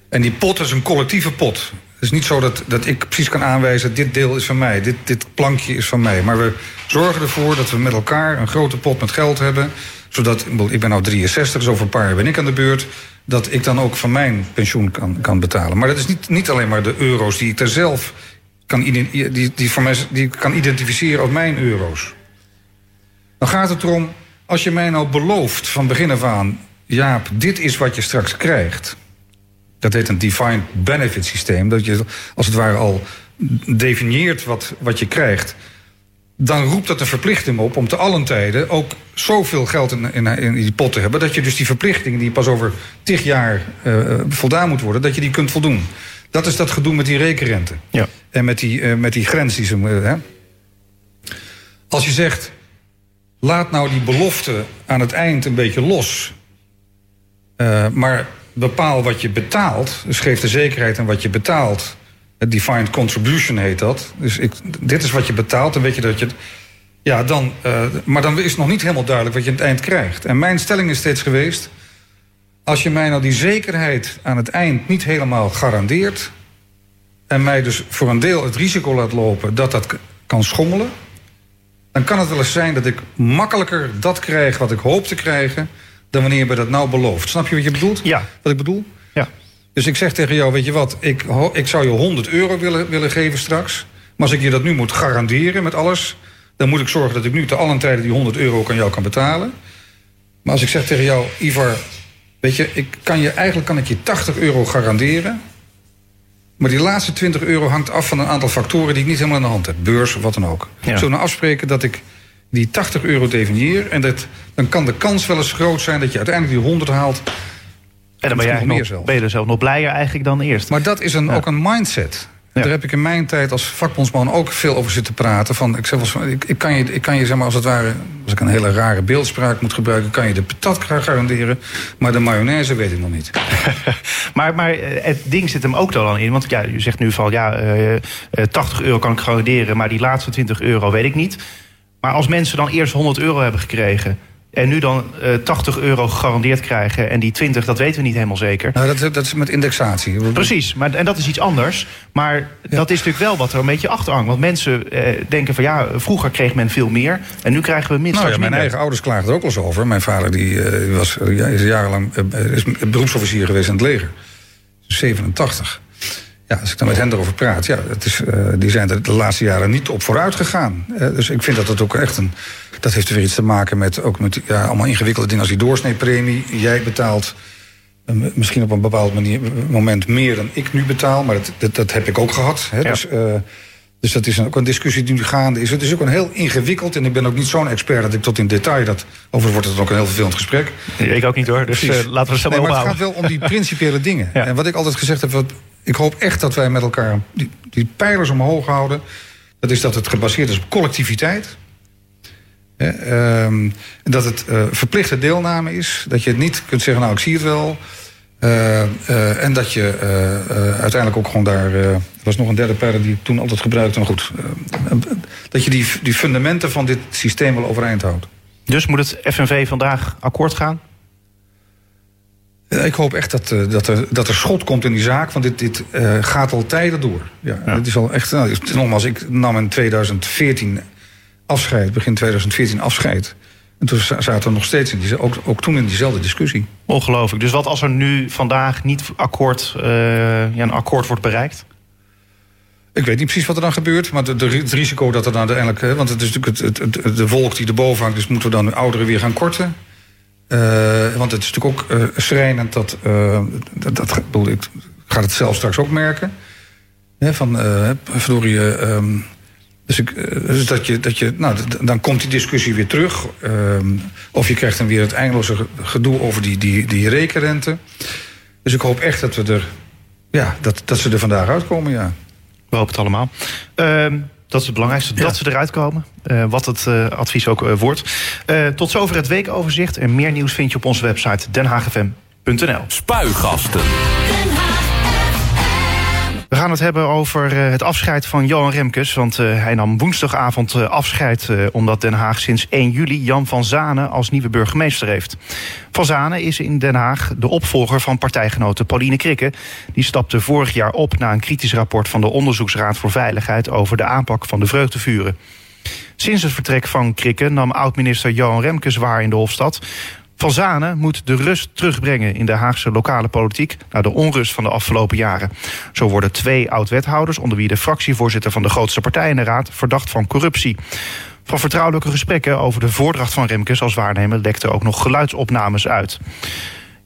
En die pot is een collectieve pot. Het is niet zo dat, dat ik precies kan aanwijzen... dit deel is van mij, dit, dit plankje is van mij. Maar we zorgen ervoor dat we met elkaar een grote pot met geld hebben... zodat, ik ben nou 63, dus over een paar jaar ben ik aan de beurt dat ik dan ook van mijn pensioen kan, kan betalen. Maar dat is niet, niet alleen maar de euro's die ik er zelf kan, die, die, voor mij, die kan identificeren als mijn euro's. Dan gaat het erom, als je mij nou belooft van begin af aan... Jaap, dit is wat je straks krijgt. Dat heet een defined benefit systeem. Dat je als het ware al definieert wat, wat je krijgt dan roept dat een verplichting op om te allen tijden ook zoveel geld in, in, in, die pot te hebben. dat je dus die verplichtingen die pas over tig jaar uh, voldaan moet worden, dat je die kunt voldoen. Dat is dat gedoe met die rekenrente. Ja. En met die, uh, met die grens die ze. Uh, Als je zegt. laat nou die belofte aan het eind een beetje los. maar bepaal wat je betaalt. Dus geef de zekerheid aan wat je betaalt. Defined contribution heet dat. Dus ik, dit is wat je betaalt, dan weet je dat je... Ja, dan, uh, maar dan is nog niet helemaal duidelijk wat je aan het eind krijgt. En mijn stelling is steeds geweest... Als je mij nou die zekerheid aan het eind niet helemaal garandeert. en mij dus voor een deel het risico laat lopen dat dat kan schommelen. dan kan het wel eens zijn dat ik makkelijker dat krijg wat ik hoop te krijgen. dan wanneer je me dat nou belooft. Snap je wat je bedoelt? Ja. Wat ik bedoel? Ja. Dus ik zeg tegen jou, weet je wat, ik, ik zou je 100 euro willen, willen geven straks. Maar als ik je dat nu moet garanderen met alles... dan moet ik zorgen dat ik nu te allen tijde die 100 euro aan jou kan betalen. Maar als ik zeg tegen jou, Ivar, weet je, ik kan je, eigenlijk kan ik je 80 euro garanderen... maar die laatste 20 euro hangt af van een aantal factoren... die ik niet helemaal in de hand heb, beurs of wat dan ook. Ja. Zullen we nou afspreken dat ik die 80 euro definieer... en dat, dan kan de kans wel eens groot zijn dat je uiteindelijk die 100 haalt... En dan ben je, nog meer nog, zelfs. ben je er zelf nog blijer eigenlijk dan eerst. Maar dat is een, Ja. ook een mindset. Ja. Daar heb ik in mijn tijd als vakbondsman ook veel over zitten praten. Van, ik, zeg ik, ik kan je, ik kan je zeg maar, als het ware, als ik een hele rare beeldspraak moet gebruiken, kan je de patat garanderen, maar de mayonaise weet ik nog niet. (laughs) Maar, maar eh, het ding zit hem ook dan in. Want ja, u zegt nu van ja, eh, eh, 80 euro kan ik garanderen, maar die laatste 20 euro weet ik niet. Maar als mensen dan eerst 100 euro hebben gekregen. En nu dan eh 80 euro gegarandeerd krijgen. En die 20, dat weten we niet helemaal zeker. Nou, dat, dat is met indexatie. Precies, maar, en dat is iets anders. Maar dat is natuurlijk wel wat er een beetje achter hangt. Want mensen eh, denken van ja, vroeger kreeg men veel meer. En nu krijgen we minstens Nou ja, mijn minder. eigen ouders klaagden er ook wel eens over. Mijn vader die, eh, was, eh, is jarenlang eh, is beroepsofficier geweest in het leger. 87. Ja, als ik dan met hen erover praat, ja, het is, eh, die zijn er de laatste jaren niet op vooruit gegaan. Eh, dus ik vind dat het ook echt een. Dat heeft er weer iets te maken met ook met ja, allemaal ingewikkelde dingen als die doorsneepremie. Jij betaalt eh, misschien op een bepaald manier, moment meer dan ik nu betaal, maar dat, dat, dat heb ik ook gehad. Hè, Ja. dus, dus dat is een- ook een discussie die nu gaande is. Het is ook een heel ingewikkeld en ik ben ook niet zo'n expert dat ik tot in detail dat. Overigens wordt het ook een heel vervelend gesprek. Ik ook niet hoor, dus laten we het zo Nee, maar maar het gaat wel om die principiële dingen. (laughs) Ja. En wat ik altijd gezegd heb, wat, ik hoop echt dat wij met elkaar die, die pijlers omhoog houden. Dat is dat het gebaseerd is op collectiviteit. Hè, ehm, dat het eh, verplichte deelname is. Dat je het niet kunt zeggen, nou ik zie het wel. Eh, eh, en dat je uiteindelijk ook gewoon daar... er was nog een derde pijler die ik toen altijd gebruikte. Maar goed, eh, dat je die, die fundamenten van dit systeem wel overeind houdt. Dus moet het FNV vandaag akkoord gaan? Ja, Ik hoop echt dat, eh, dat, er, dat er schot komt in die zaak, want dit, dit eh, gaat al tijden door. Ja, Ja. Het is al echt. Nou, nogmaals, ik nam in 2014 afscheid, begin 2014 afscheid. En toen za- zaten we nog steeds in die, ook, ook toen in diezelfde discussie. Ongelooflijk. Dus wat als er nu vandaag niet akkoord, eh, ja, een akkoord wordt bereikt? Ik weet niet precies wat er dan gebeurt, maar de, de, het risico dat er dan uiteindelijk. Want het is natuurlijk het, het, het- de wolk die erboven hangt, dus moeten we dan de ouderen weer gaan korten. Eh, want het is natuurlijk ook eh, schrijnend dat. eh, dat, dat bedoel, ik ga het zelf straks ook merken. Hè, van, verdorie, ehm, dus, ik, dus dat je, dat je, nou, dan komt die discussie weer terug. ehm, of je krijgt dan weer het eindeloze ge- gedoe over die, die, die rekenrente. Dus ik hoop echt dat we er, ja, dat, dat ze er vandaag uitkomen, ja. We hopen het allemaal. Ehm, dat is het belangrijkste, Ja. dat ze eruit komen. Eh, wat het eh, advies ook eh, wordt. Eh, tot zover het weekoverzicht. En meer nieuws vind je op onze website denhagfm.nl. Spuigasten. We gaan het hebben over eh, het afscheid van Johan Remkes. Want eh, hij nam woensdagavond eh, afscheid... omdat Den Haag sinds 1 juli Jan van Zanen als nieuwe burgemeester heeft. Van Zanen is in Den Haag de opvolger van partijgenote Pauline Krikke. Die stapte vorig jaar op na een kritisch rapport... van de Onderzoeksraad voor Veiligheid... over de aanpak van de vreugdevuren. Sinds het vertrek van Krikke nam oud-minister Johan Remkes waar in de Hofstad. Van Zanen moet de rust terugbrengen in de Haagse lokale politiek... na de onrust van de afgelopen jaren. Zo worden twee oud-wethouders, onder wie de fractievoorzitter... van de grootste partij in de raad, verdacht van corruptie. Van vertrouwelijke gesprekken over de voordracht van Remkes als waarnemer... lekten ook nog geluidsopnames uit.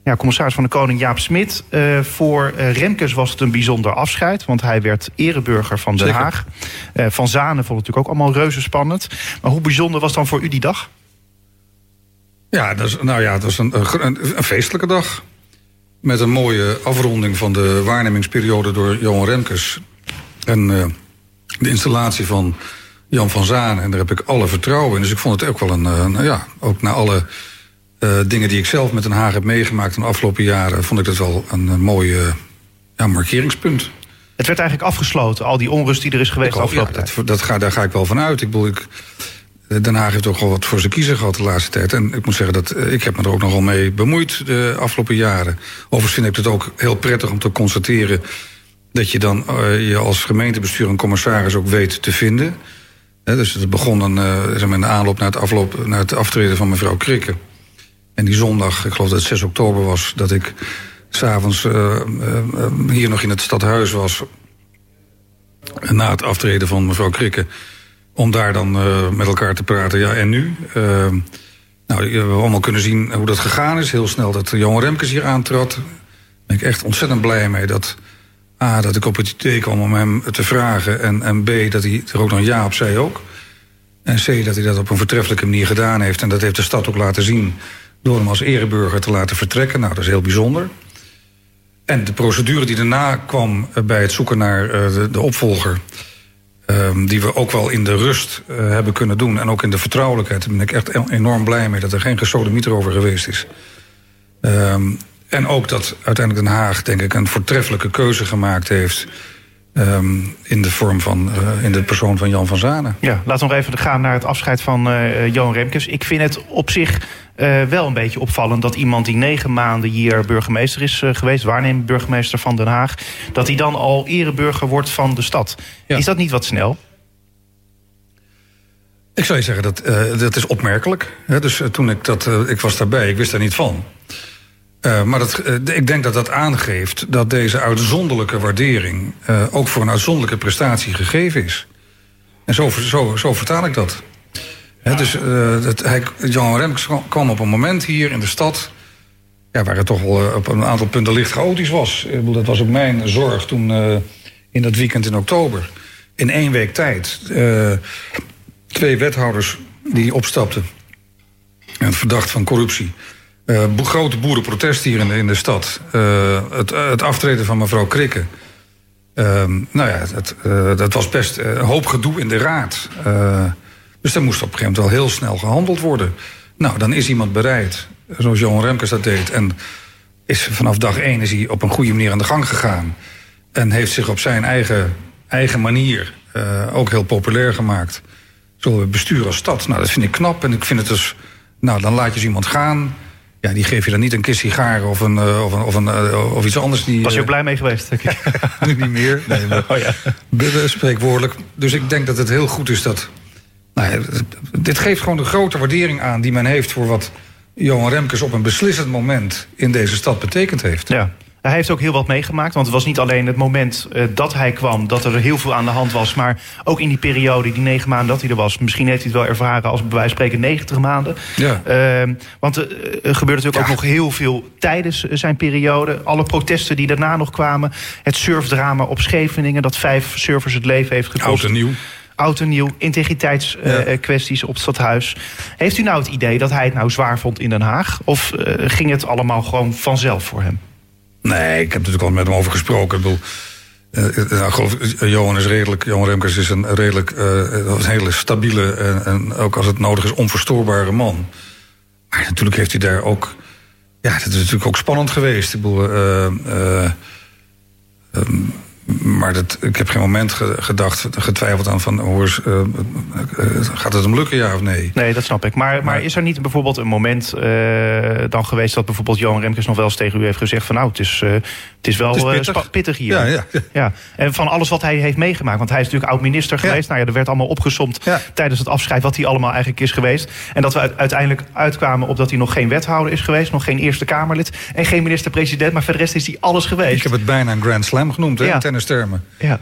Ja, commissaris van de Koning Jaap Smit. eh, voor eh, Remkes was het een bijzonder afscheid, want hij werd ereburger van Den. Haag. Eh, van Zanen vond het natuurlijk ook allemaal reuze spannend. Maar hoe bijzonder was dan voor u die dag? Ja, dat is, nou ja, dat was een, een, een feestelijke dag. Met een mooie afronding van de waarnemingsperiode door Johan Remkes. En eh, de installatie van Jan van Zaan. En daar heb ik alle vertrouwen in. Dus ik vond het ook wel een, eh, nou ja, ook na alle eh, dingen die ik zelf met Den Haag heb meegemaakt in de afgelopen jaren, vond ik dat wel een, mooi ja, markeringspunt. Het werd eigenlijk afgesloten, al die onrust die er is geweest de ja, afgelopen tijd. dat, dat ga, daar ga ik wel van uit. Ik bedoel, ik, Den Haag heeft ook wel wat voor zijn kiezer gehad de laatste tijd. En ik moet zeggen dat eh, ik heb me er ook nogal mee bemoeid de afgelopen jaren. Overigens vind ik het ook heel prettig om te constateren dat je dan uh, je als gemeentebestuur en commissaris ook weet te vinden. Dus het begon dan in de aanloop naar het, afloop, naar het aftreden van mevrouw Krikke. En die zondag, ik geloof dat het 6 oktober was, dat ik s'avonds uh, hier nog in het stadhuis was. Na het aftreden van mevrouw Krikke om daar dan uh, met elkaar te praten. Ja, en nu? Uh, nou, we hebben allemaal kunnen zien hoe dat gegaan is. Heel snel dat Johan Remkes hier aantrad. Daar ben ik echt ontzettend blij mee dat... A, dat ik op het idee kwam om hem te vragen. En, en B, dat hij er ook nog ja op zei ook. En C, dat hij dat op een vertreffelijke manier gedaan heeft. En dat heeft de stad ook laten zien... door hem als ereburger te laten vertrekken. Nou, dat is heel bijzonder. En de procedure die daarna kwam bij het zoeken naar de, de opvolger... Um, die we ook wel in de rust uh, hebben kunnen doen. En ook in de vertrouwelijkheid. Daar ben ik echt enorm blij mee dat er geen gesodemieter over geweest is. Um, en ook dat uiteindelijk Den Haag, denk ik, een voortreffelijke keuze gemaakt heeft. Um, in de vorm van, uh, in de persoon van Jan van Zanen. Ja, laten we nog even gaan naar het afscheid van uh, Johan Remkes. Ik vind het op zich uh, wel een beetje opvallend dat iemand die negen maanden hier burgemeester is geweest, waarnemend burgemeester van Den Haag, dat hij dan al ereburger wordt van de stad. Ja. Is dat niet wat snel? Ik zou je zeggen, dat, dat is opmerkelijk. He, dus toen ik dat, ik was daarbij, ik wist daar niet van. Maar dat, ik denk dat dat aangeeft dat deze uitzonderlijke waardering ook voor een uitzonderlijke prestatie gegeven is. En zo, zo, zo vertaal ik dat. He, dus hij, Jan Remkes kwam op een moment hier in de stad... Ja, waar het toch wel op een aantal punten licht chaotisch was. Ik bedoel, dat was ook mijn zorg toen in dat weekend in oktober. In één week tijd. twee wethouders die opstapten. En verdacht van corruptie. Bo grote boerenprotest hier in de, in de stad. het, het aftreden van mevrouw Krikke. nou ja, dat, dat was best een hoop gedoe in de raad... Dus er moest op een gegeven moment wel heel snel gehandeld worden. Nou, dan is iemand bereid, zoals Johan Remkes dat deed... en is vanaf dag één is hij op een goede manier aan de gang gegaan... en heeft zich op zijn eigen, eigen manier ook heel populair gemaakt. We besturen als stad? Nou, dat vind ik knap en ik vind het dus... Nou, dan laat je eens iemand gaan... Ja, die geef je dan niet een kist sigaren of, een, of, een, of, een, uh, of iets anders. Die, Was je ook blij mee geweest? (laughs) Nu niet meer. Nee, maar, oh, ja. Spreekwoordelijk. Dus ik denk dat het heel goed is dat nou, dit geeft gewoon de grote waardering aan die men heeft voor wat Johan Remkes op een beslissend moment in deze stad betekend heeft. Ja. Hij heeft ook heel wat meegemaakt. Want het was niet alleen het moment uh, dat hij kwam... dat er heel veel aan de hand was. Maar ook in die periode, die negen maanden dat hij er was... misschien heeft hij het wel ervaren als bij wijze van spreken 90 maanden. Ja. Uh, want uh, er gebeurde natuurlijk ja. ook nog heel veel tijdens zijn periode. Alle protesten die daarna nog kwamen. Het surfdrama op Scheveningen... dat vijf surfers het leven heeft gekost. Oud en nieuw oud en nieuw, integriteitskwesties ja. uh, op het stadhuis. Heeft u nou het idee dat hij het nou zwaar vond in Den Haag? Of uh, ging het allemaal gewoon vanzelf voor hem? Nee, ik heb natuurlijk al met hem over gesproken. Ik bedoel, uh, nou, geloof, Johan is redelijk, Johan Remkes is een redelijk, een hele stabiele en, en, ook als het nodig is onverstoorbare man. Maar natuurlijk heeft hij daar ook, ja, dat is natuurlijk ook spannend geweest. Ik bedoel, um, maar dat, ik heb geen moment gedacht, getwijfeld aan van... Hoor, uh, gaat het hem lukken, ja of nee? Nee, dat snap ik. Maar, maar, maar is er niet bijvoorbeeld een moment uh, dan geweest... dat bijvoorbeeld Johan Remkes nog wel eens tegen u heeft gezegd... van nou, het is, uh, het is wel het is pittig. pittig. hier. Ja, ja, ja. ja, En van alles wat hij heeft meegemaakt... want hij is natuurlijk oud-minister geweest. Ja. Nou ja, er werd allemaal opgesomd tijdens het afscheid... wat hij allemaal eigenlijk is geweest. En dat we uiteindelijk uitkwamen op dat hij nog geen wethouder is geweest... nog geen Eerste Kamerlid en geen minister-president... maar voor de rest is hij alles geweest. Ik heb het bijna een Grand Slam genoemd, hè, tennistermen. Ja.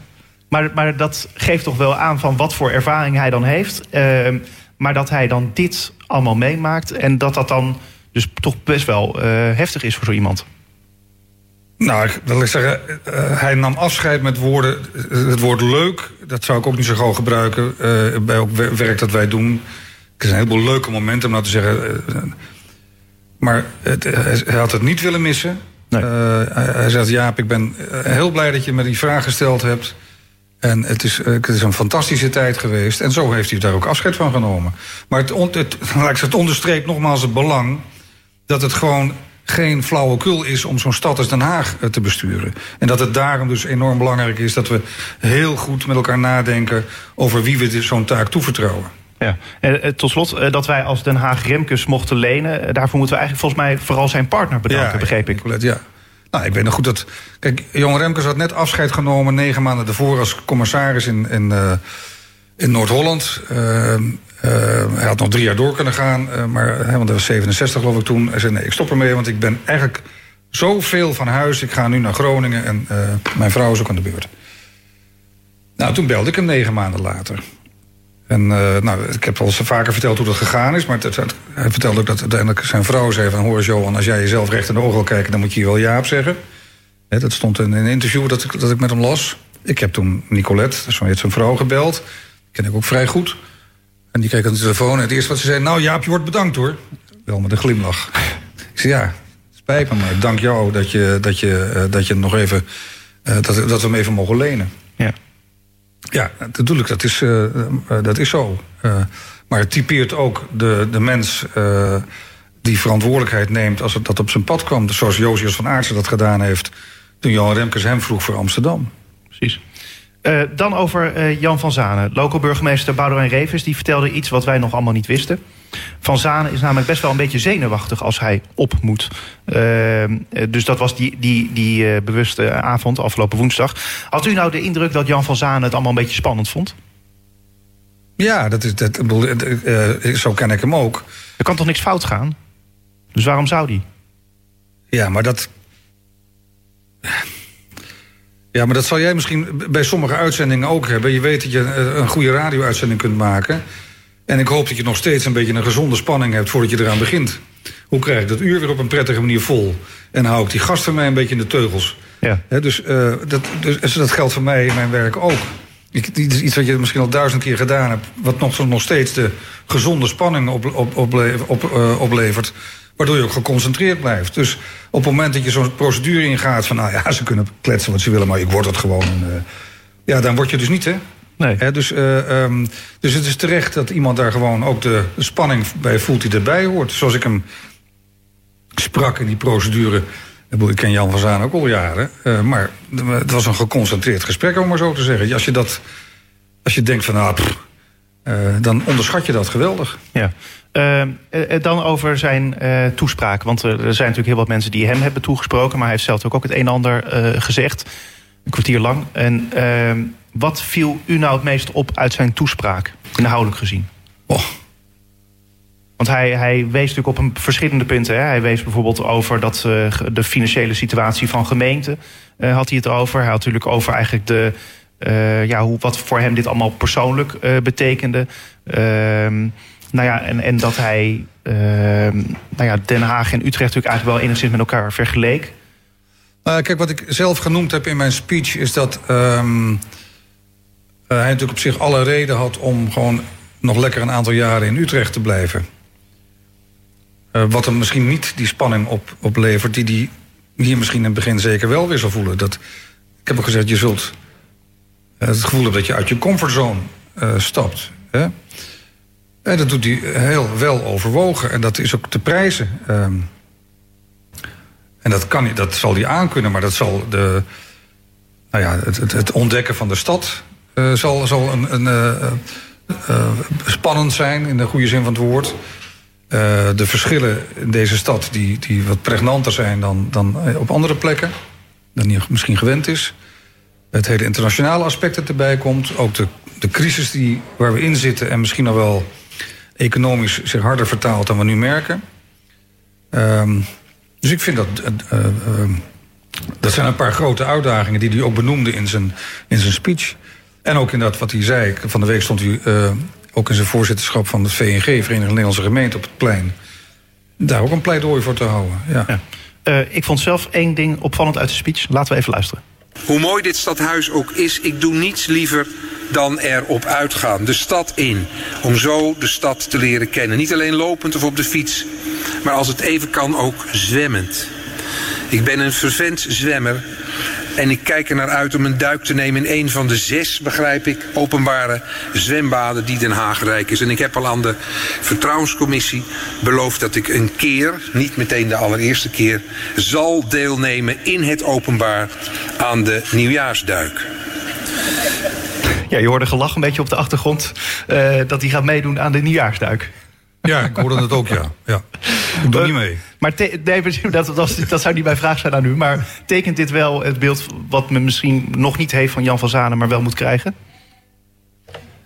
Maar, maar dat geeft toch wel aan van wat voor ervaring hij dan heeft. Uh, maar dat hij dan dit allemaal meemaakt. En dat dat dan dus toch best wel uh, heftig is voor zo iemand. Nou, wil ik zeggen, uh, hij nam afscheid met woorden. Het woord leuk, dat zou ik ook niet zo gauw gebruiken. Uh, bij ook werk dat wij doen. Het is een heleboel leuke momenten om nou te zeggen. maar het, hij had het niet willen missen. Uh, hij zegt, Jaap, ik ben heel blij dat je me die vraag gesteld hebt. En het is, het is een fantastische tijd geweest. En zo heeft hij daar ook afscheid van genomen. Maar het, het, (laughs) het, het onderstreept nogmaals het belang... dat het gewoon geen flauwekul is om zo'n stad als Den Haag te besturen. En dat het daarom dus enorm belangrijk is... dat we heel goed met elkaar nadenken over wie we zo'n taak toevertrouwen. Ja. En tot slot, dat wij als Den Haag Remkes mochten lenen... daarvoor moeten we eigenlijk volgens mij vooral zijn partner bedanken, ja, begreep ik. Ja. Nou, ik weet nog goed dat... Kijk, Johan Remkes had net afscheid genomen... negen maanden ervoor als commissaris in, in, in Noord-Holland. hij had nog drie jaar door kunnen gaan, maar, want hij was 67 geloof ik toen. Hij zei, nee, ik stop ermee, want ik ben eigenlijk zoveel van huis. Ik ga nu naar Groningen en mijn vrouw is ook aan de beurt. Nou, toen belde ik hem negen maanden later. En uh, nou, ik heb al vaker verteld hoe dat gegaan is. Maar het, hij vertelde ook dat uiteindelijk zijn vrouw zei van... hoor Johan, als jij jezelf recht in de ogen wil kijken... dan moet je hier wel ja op zeggen. dat stond in een interview dat ik, dat ik met hem las. Ik heb toen Nicolette, zo heet zijn vrouw, gebeld. Ken ik ook vrij goed. En die keek aan de telefoon en het eerste wat ze zei... nou Jaap, je wordt bedankt hoor. Wel met een glimlach. ik zei ja, spijt me maar dank jou dat je, dat je, uh, dat je nog even... Uh, dat, dat we hem even mogen lenen. Ja. Natuurlijk, dat is, uh, dat is zo. Uh, maar het typeert ook de, de mens die verantwoordelijkheid neemt... als het dat op zijn pad kwam. Zoals Josias van Aartsen dat gedaan heeft... toen Johan Remkes hem vroeg voor Amsterdam. Precies. Dan over Jan van Zanen. Local burgemeester Boudewijn Revers die vertelde iets wat wij nog allemaal niet wisten. Van Zanen is namelijk best wel een beetje zenuwachtig als hij op moet. Uh, dus dat was die, die, die bewuste avond, afgelopen woensdag. Had u nou de indruk dat Jan van Zanen het allemaal een beetje spannend vond? Ja, dat is, dat, zo ken ik hem ook. Er kan toch niks fout gaan? Dus waarom zou die? Ja, maar dat... Ja, maar dat zal jij misschien bij sommige uitzendingen ook hebben. Je weet dat je een goede radio-uitzending kunt maken. En ik hoop dat je nog steeds een beetje een gezonde spanning hebt voordat je eraan begint. Hoe krijg ik dat uur weer op een prettige manier vol? En hou ik die gast van mij een beetje in de teugels. Ja. dus, uh, dat, dus dat geldt voor mij in mijn werk ook. Ik, iets wat je misschien al duizend keer gedaan hebt... wat nog, nog steeds de gezonde spanning op, op, op, op, uh, oplevert... Waardoor je ook geconcentreerd blijft. Dus op het moment dat je zo'n procedure ingaat van... nou ja, ze kunnen kletsen wat ze willen, maar ik word het gewoon. En, uh, ja, dan word je dus niet, hè? Nee. Dus, uh, um, dus het is terecht dat iemand daar gewoon ook de spanning bij voelt die erbij hoort. Zoals ik hem sprak in die procedure. Ik ken Jan van Zaan ook al jaren. Uh, maar het was een geconcentreerd gesprek, om maar zo te zeggen. Als je, dat, als je denkt van, nou, pff, dan onderschat je dat geweldig. Ja. Uh, dan over zijn uh, toespraak. Want er zijn natuurlijk heel wat mensen die hem hebben toegesproken. Maar hij heeft zelf ook, ook het een en ander gezegd. Een kwartier lang. En ehm, wat viel u nou het meest op uit zijn toespraak? Inhoudelijk gezien. Oh. Want hij, hij wees natuurlijk op een verschillende punten. Hè. Hij wees bijvoorbeeld over dat, de financiële situatie van gemeenten. had hij het over. Hij had natuurlijk over eigenlijk de... ja, hoe, wat voor hem dit allemaal persoonlijk betekende. Ehm, nou ja, en, en dat hij uh, nou ja, Den Haag en Utrecht natuurlijk eigenlijk wel enigszins met elkaar vergeleek. Uh, kijk, wat ik zelf genoemd heb in mijn speech is dat um, uh, hij natuurlijk op zich alle reden had om gewoon nog lekker een aantal jaren in Utrecht te blijven. Uh, wat hem misschien niet die spanning op, oplevert, die hij hier misschien in het begin zeker wel weer zal voelen. Dat, ik heb ook gezegd, je zult het gevoel hebben dat je uit je comfortzone stapt. Hè? En dat doet hij heel wel overwogen. En dat is ook te prijzen. Um, en dat, kan, dat zal hij aankunnen, maar dat zal de, nou ja, het, het, ontdekken van de stad uh, zal, zal een, een uh, uh, spannend zijn in de goede zin van het woord. de verschillen in deze stad die, die wat pregnanter zijn dan, dan op andere plekken. Dan hij misschien gewend is. Het hele internationale aspect dat erbij komt. Ook de, de crisis die, waar we in zitten en misschien nog wel economisch zich harder vertaalt dan we nu merken. Um, dus ik vind dat. Uh, uh, dat zijn een paar grote uitdagingen die hij ook benoemde in zijn, in zijn speech. En ook in dat wat hij zei. Van de week stond hij uh, ook in zijn voorzitterschap van het VNG, Verenigde Nederlandse Gemeente, op het plein. Daar ook een pleidooi voor te houden. Ja. ja. ik vond zelf één ding opvallend uit de speech. Laten we even luisteren. Hoe mooi dit stadhuis ook is, ik doe niets liever dan erop uitgaan. De stad in. Om zo de stad te leren kennen. Niet alleen lopend of op de fiets, maar als het even kan ook zwemmend. Ik ben een vervent zwemmer en ik kijk er naar uit om een duik te nemen in een van de zes, begrijp ik, openbare zwembaden die Den Haag rijk is. En ik heb al aan de vertrouwenscommissie beloofd dat ik een keer, niet meteen de allereerste keer, zal deelnemen in het openbaar aan de nieuwjaarsduik. Ja, je hoorde gelach een beetje op de achtergrond uh, dat hij gaat meedoen aan de nieuwjaarsduik. Ja, ik hoorde het ook, ja. ja. Ik doe niet mee. Maar nee, dat, dat, dat, zou niet mijn vraag zijn aan u. Maar tekent dit wel het beeld wat men misschien nog niet heeft van Jan van Zanen, maar wel moet krijgen?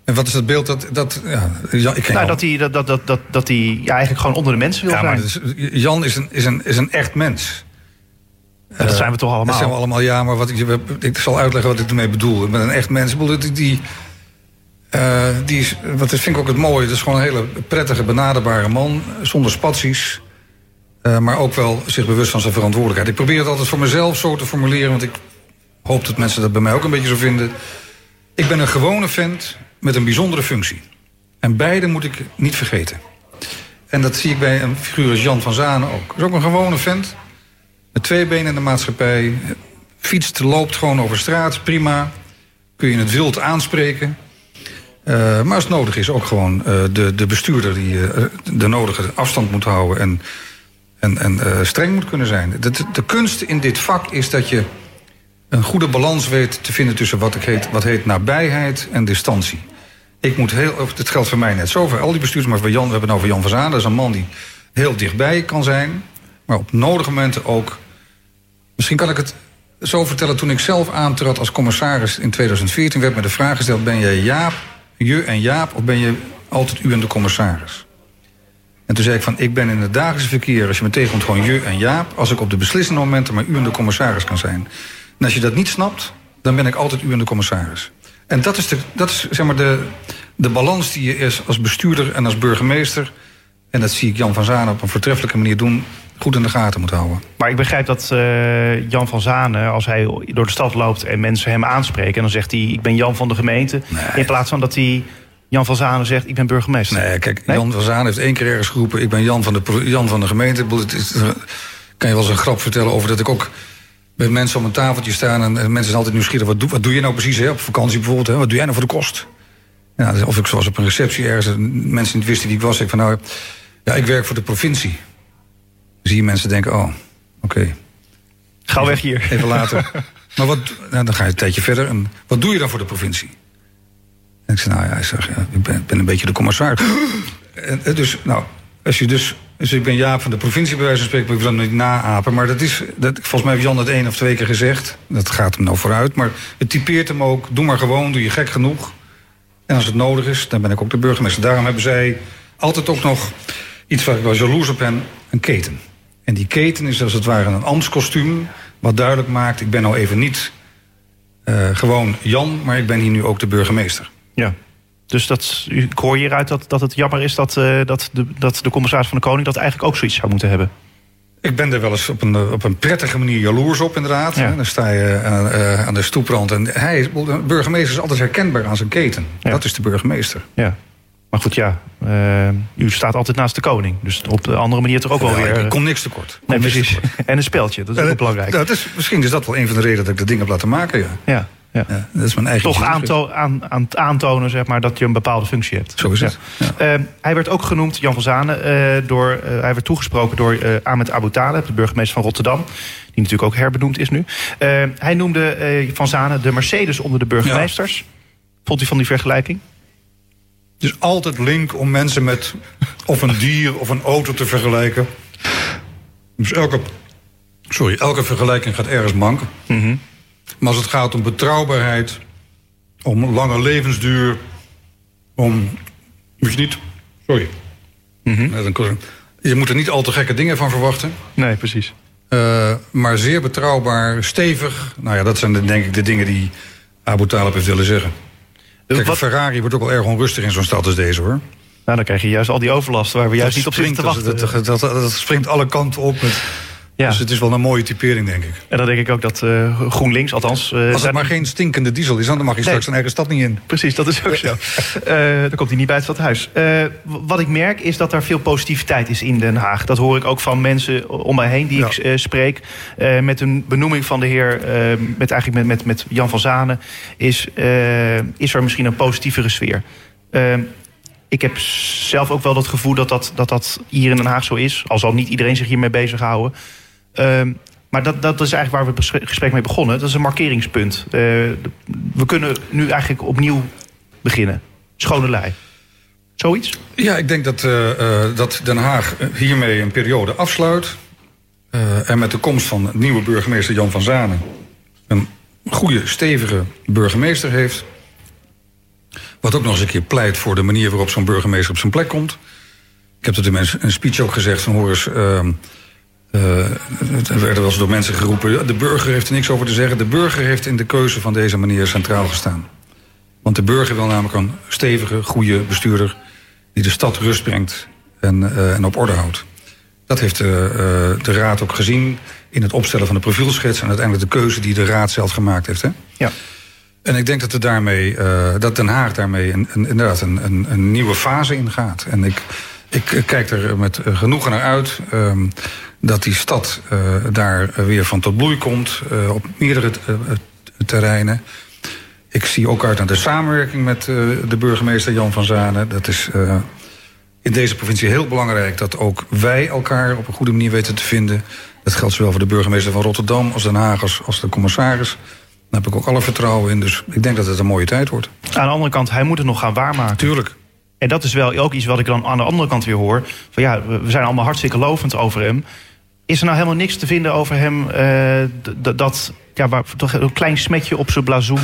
En wat is het beeld dat... dat ja, ik nou, dat hij, dat, dat, dat, dat, dat hij ja, eigenlijk gewoon onder de mensen wil ja, zijn. Maar Jan is een, is, een, is een echt mens. Ja, dat zijn we toch allemaal? Dat zijn we allemaal, ja. Maar wat ik, ik zal uitleggen wat ik ermee bedoel. Ik ben een echt mens. Die, die, uh, die wat vind ik ook het mooie. Het is gewoon een hele prettige, benaderbare man. Zonder spaties. Uh, maar ook wel zich bewust van zijn verantwoordelijkheid. Ik probeer het altijd voor mezelf zo te formuleren. Want ik hoop dat mensen dat bij mij ook een beetje zo vinden. Ik ben een gewone vent met een bijzondere functie. En beide moet ik niet vergeten. En dat zie ik bij een figuur als Jan van Zanen ook. Dat is ook een gewone vent. Met twee benen in de maatschappij. Fietst, loopt gewoon over straat, prima. Kun je het wild aanspreken. Uh, maar als het nodig is, ook gewoon uh, de, de bestuurder die uh, de nodige afstand moet houden en, en, en streng moet kunnen zijn. De, de, kunst in dit vak is dat je een goede balans weet te vinden tussen wat, ik heet, wat heet nabijheid en distantie. Ik moet heel, het geldt voor mij net zo, voor al die bestuurders, maar voor Jan, we hebben het over Jan van Zaan, dat is een man die heel dichtbij kan zijn, maar op nodige momenten ook. Misschien kan ik het zo vertellen, toen ik zelf aantrad als commissaris in 2014, werd me de vraag gesteld: ben jij Jaap je en Jaap of ben je altijd u en de commissaris? En toen zei ik van, ik ben in het dagelijks verkeer... als je me tegenkomt gewoon je en Jaap... als ik op de beslissende momenten maar u en de commissaris kan zijn. En als je dat niet snapt, dan ben ik altijd u en de commissaris. En dat is, de, dat is zeg maar de, de balans die je is als bestuurder en als burgemeester... en dat zie ik Jan van Zaan op een voortreffelijke manier doen goed in de gaten moet houden. Maar ik begrijp dat uh, Jan van Zanen, als hij door de stad loopt en mensen hem aanspreken, en dan zegt hij: Ik ben Jan van de gemeente. In plaats van dat hij Jan van Zanen zegt: Ik ben burgemeester. Nee, kijk, Jan van Zanen heeft één keer ergens geroepen: Ik ben Jan van de, Jan van de gemeente. Het is, kan je wel eens een grap vertellen over dat ik ook met mensen om een tafeltje staan en, mensen zijn altijd nieuwsgierig. Wat doe, wat doe je nou precies hè? op vakantie bijvoorbeeld? Hè? Wat doe jij nou voor de kost? Ja, of ik zoals op een receptie ergens mensen niet wisten wie ik was. Ik van nou, ja, ik werk voor de provincie zie je mensen denken, oh, oké. Okay. Ga weg hier. Even later. (laughs) maar wat, nou, dan ga je een tijdje verder. En wat doe je dan voor de provincie? En ik zei, nou ja, ik, zeg, ja, ik ben, ben, een beetje de commissaris. (gasps) en, dus, nou, als je dus... Dus ik ben Jaap van de provincie, bij wijze van spreken, ik wil niet naapen. Maar dat is, dat, volgens mij heeft Jan het één of twee keer gezegd. Dat gaat hem nou vooruit. Maar het typeert hem ook. Doe maar gewoon, doe je gek genoeg. En als het nodig is, dan ben ik ook de burgemeester. Daarom hebben zij altijd ook nog iets waar ik wel jaloers op ben, een keten. En die keten is als het ware een ambtskostuum... wat duidelijk maakt, ik ben nou even niet uh, gewoon Jan... maar ik ben hier nu ook de burgemeester. Ja. Dus dat, ik hoor hieruit dat, dat het jammer is dat, uh, dat, de, dat de commissaris van de Koning... dat eigenlijk ook zoiets zou moeten hebben. Ik ben er wel eens op een, op een prettige manier jaloers op, inderdaad. Ja. Dan sta je uh, aan de stoeprand. En hij, de burgemeester is altijd herkenbaar aan zijn keten. Ja. Dat is de burgemeester. Ja. Maar goed, ja, uh, u staat altijd naast de koning. Dus op de andere manier toch ook wel weer... Ik kom niks tekort. Nee, precies. (laughs) En een speltje, dat is ook belangrijk. Dat is, misschien is dat wel een van de redenen dat ik de dingen heb laten maken, ja. Ja. Ja. ja. dat is mijn eigen Toch aanto aan, aan het aantonen zeg maar, dat je een bepaalde functie hebt. Zo is het. Uh, hij werd ook genoemd, Jan van Zanen, uh, door, hij werd toegesproken door Ahmed Abu Taleb, de burgemeester van Rotterdam. Die natuurlijk ook herbenoemd is nu. hij noemde Van Zanen de Mercedes onder de burgemeesters. Vond u van die vergelijking? Is altijd link om mensen met of een dier of een auto te vergelijken. Dus elke, sorry, elke vergelijking gaat ergens mank. Mhm. Maar als het gaat om betrouwbaarheid, om lange levensduur, om. Moet je niet. Sorry. Mm Je moet er niet al te gekke dingen van verwachten. Nee, precies. Uh, maar zeer betrouwbaar, stevig. Nou ja, dat zijn de, denk ik de dingen die Abu Talib heeft willen zeggen. Kijk, Wat... Ferrari wordt ook wel erg onrustig in zo'n stad als deze, hoor. Nou, dan krijg je juist al die overlast waar we juist niet op zitten te wachten. Dat, dat, dat, springt alle kanten op met... Ja. Dus het is wel een mooie typering, denk ik. En dan denk ik ook dat uh, GroenLinks, althans... Uh, Als het maar geen stinkende diesel is, dan mag je straks een eigen stad niet in. Precies, dat is ook zo. uh, dan komt hij niet bij het stadhuis. wat ik merk is dat er veel positiviteit is in Den Haag. Dat hoor ik ook van mensen om mij heen die ik spreek. met een benoeming van de heer, met, eigenlijk met, met, met Jan van Zanen... Is, is er misschien een positievere sfeer ik heb zelf ook wel dat gevoel dat dat, dat dat hier in Den Haag zo is. Al zal niet iedereen zich hiermee bezighouden. Uh, Maar dat, dat is eigenlijk waar we het gesprek mee begonnen. Dat is een markeringspunt. Uh, we kunnen nu eigenlijk opnieuw beginnen. Schone lei. Zoiets? Ja, ik denk dat, uh, uh, dat Den Haag hiermee een periode afsluit. en met de komst van nieuwe burgemeester Jan van Zanen... een goede, stevige burgemeester heeft... Wat ook nog eens een keer pleit voor de manier waarop zo'n burgemeester op zijn plek komt. Ik heb dat in mijn speech ook gezegd van hoor eens... Er werden wel eens door mensen geroepen... de burger heeft er niks over te zeggen. De burger heeft in de keuze van deze manier centraal gestaan. Want de burger wil namelijk een stevige, goede bestuurder... die de stad rust brengt en, uh, en op orde houdt. Dat heeft de, uh, de raad ook gezien in het opstellen van de profielschets... en uiteindelijk de keuze die de raad zelf gemaakt heeft. Hè? Ja. En ik denk dat, er daarmee, uh, dat Den Haag daarmee een, een, inderdaad een, een, een, nieuwe fase ingaat. En ik, ik kijk er met genoegen naar uit um, dat die stad uh, daar weer van tot bloei komt uh, op meerdere terreinen. Ik zie ook uit naar de samenwerking met de burgemeester Jan van Zanen. Dat is in deze provincie heel belangrijk dat ook wij elkaar op een goede manier weten te vinden. Dat geldt zowel voor de burgemeester van Rotterdam als Den Haag als, als de commissaris. Daar heb ik ook alle vertrouwen in. Dus ik denk dat het een mooie tijd wordt. Aan de andere kant, hij moet het nog gaan waarmaken. Tuurlijk. En dat is wel ook iets wat ik dan aan de andere kant weer hoor. Van ja, we zijn allemaal hartstikke lovend over hem. Is er nou helemaal niks te vinden over hem uh, dat, ja, waar, toch een klein smetje op zijn blazoen?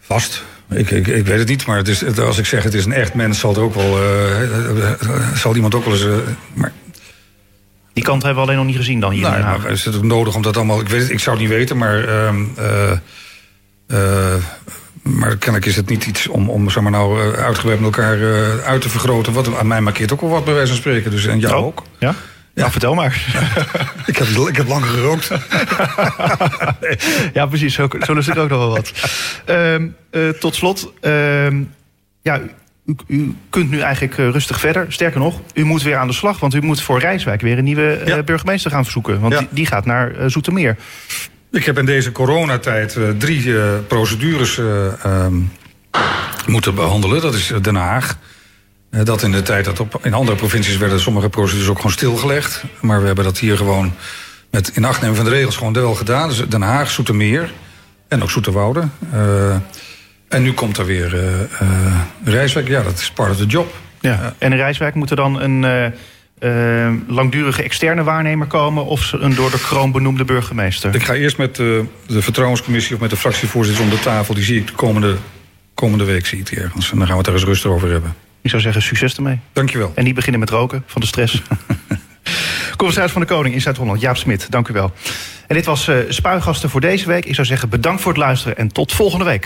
Vast. Ik, ik, ik weet het niet, maar het is, als ik zeg het is een echt mens, zal er ook wel. Uh, zal iemand ook wel eens. Uh, maar die kant hebben we alleen nog niet gezien dan hier nou. Maar is het ook nodig om dat allemaal... Ik, weet het, ik zou het niet weten, maar... Uh, maar kennelijk is het niet iets om, om zeg maar nou, uitgebreid met elkaar uit te vergroten. Wat aan mij markeert ook wel wat bij wijze van spreken. Dus, en jou oh, ook. Ja? Ja, nou, vertel maar. (laughs) ik, heb, ik heb lang gerookt. (laughs) ja, precies. Zo, zo lust ik ook nog wel wat. Um, uh, tot slot. Um, ja, u, u, kunt nu eigenlijk uh, rustig verder. Sterker nog, u moet weer aan de slag. Want u moet voor Rijswijk weer een nieuwe uh, ja. burgemeester gaan verzoeken. Want ja. die, die, gaat naar uh, Zoetermeer. Ik heb in deze coronatijd drie procedures um, moeten behandelen. Dat is Den Haag. Dat in de tijd dat op, in andere provincies werden sommige procedures ook gewoon stilgelegd. Maar we hebben dat hier gewoon met in acht nemen van de regels gewoon wel gedaan. Dus Den Haag, Zoetermeer en ook Zoeterwoude. Uh, en nu komt er weer uh, uh, Rijswijk. Ja, dat is part of the job. Ja. En in Rijswijk moet er dan een langdurige externe waarnemer komen... of een door de kroon benoemde burgemeester? Ik ga eerst met de, de vertrouwenscommissie of met de fractievoorzitter om de tafel. Die zie ik de komende, komende week zie ik die ergens. En dan gaan we het er eens rustig over hebben. Ik zou zeggen, succes ermee. Dankjewel. En niet beginnen met roken van de stress. (laughs) Commissaris van de Koning in Zuid-Holland, Jaap Smit, dank u wel. En dit was uh, Spuigasten voor deze week. Ik zou zeggen bedankt voor het luisteren en tot volgende week.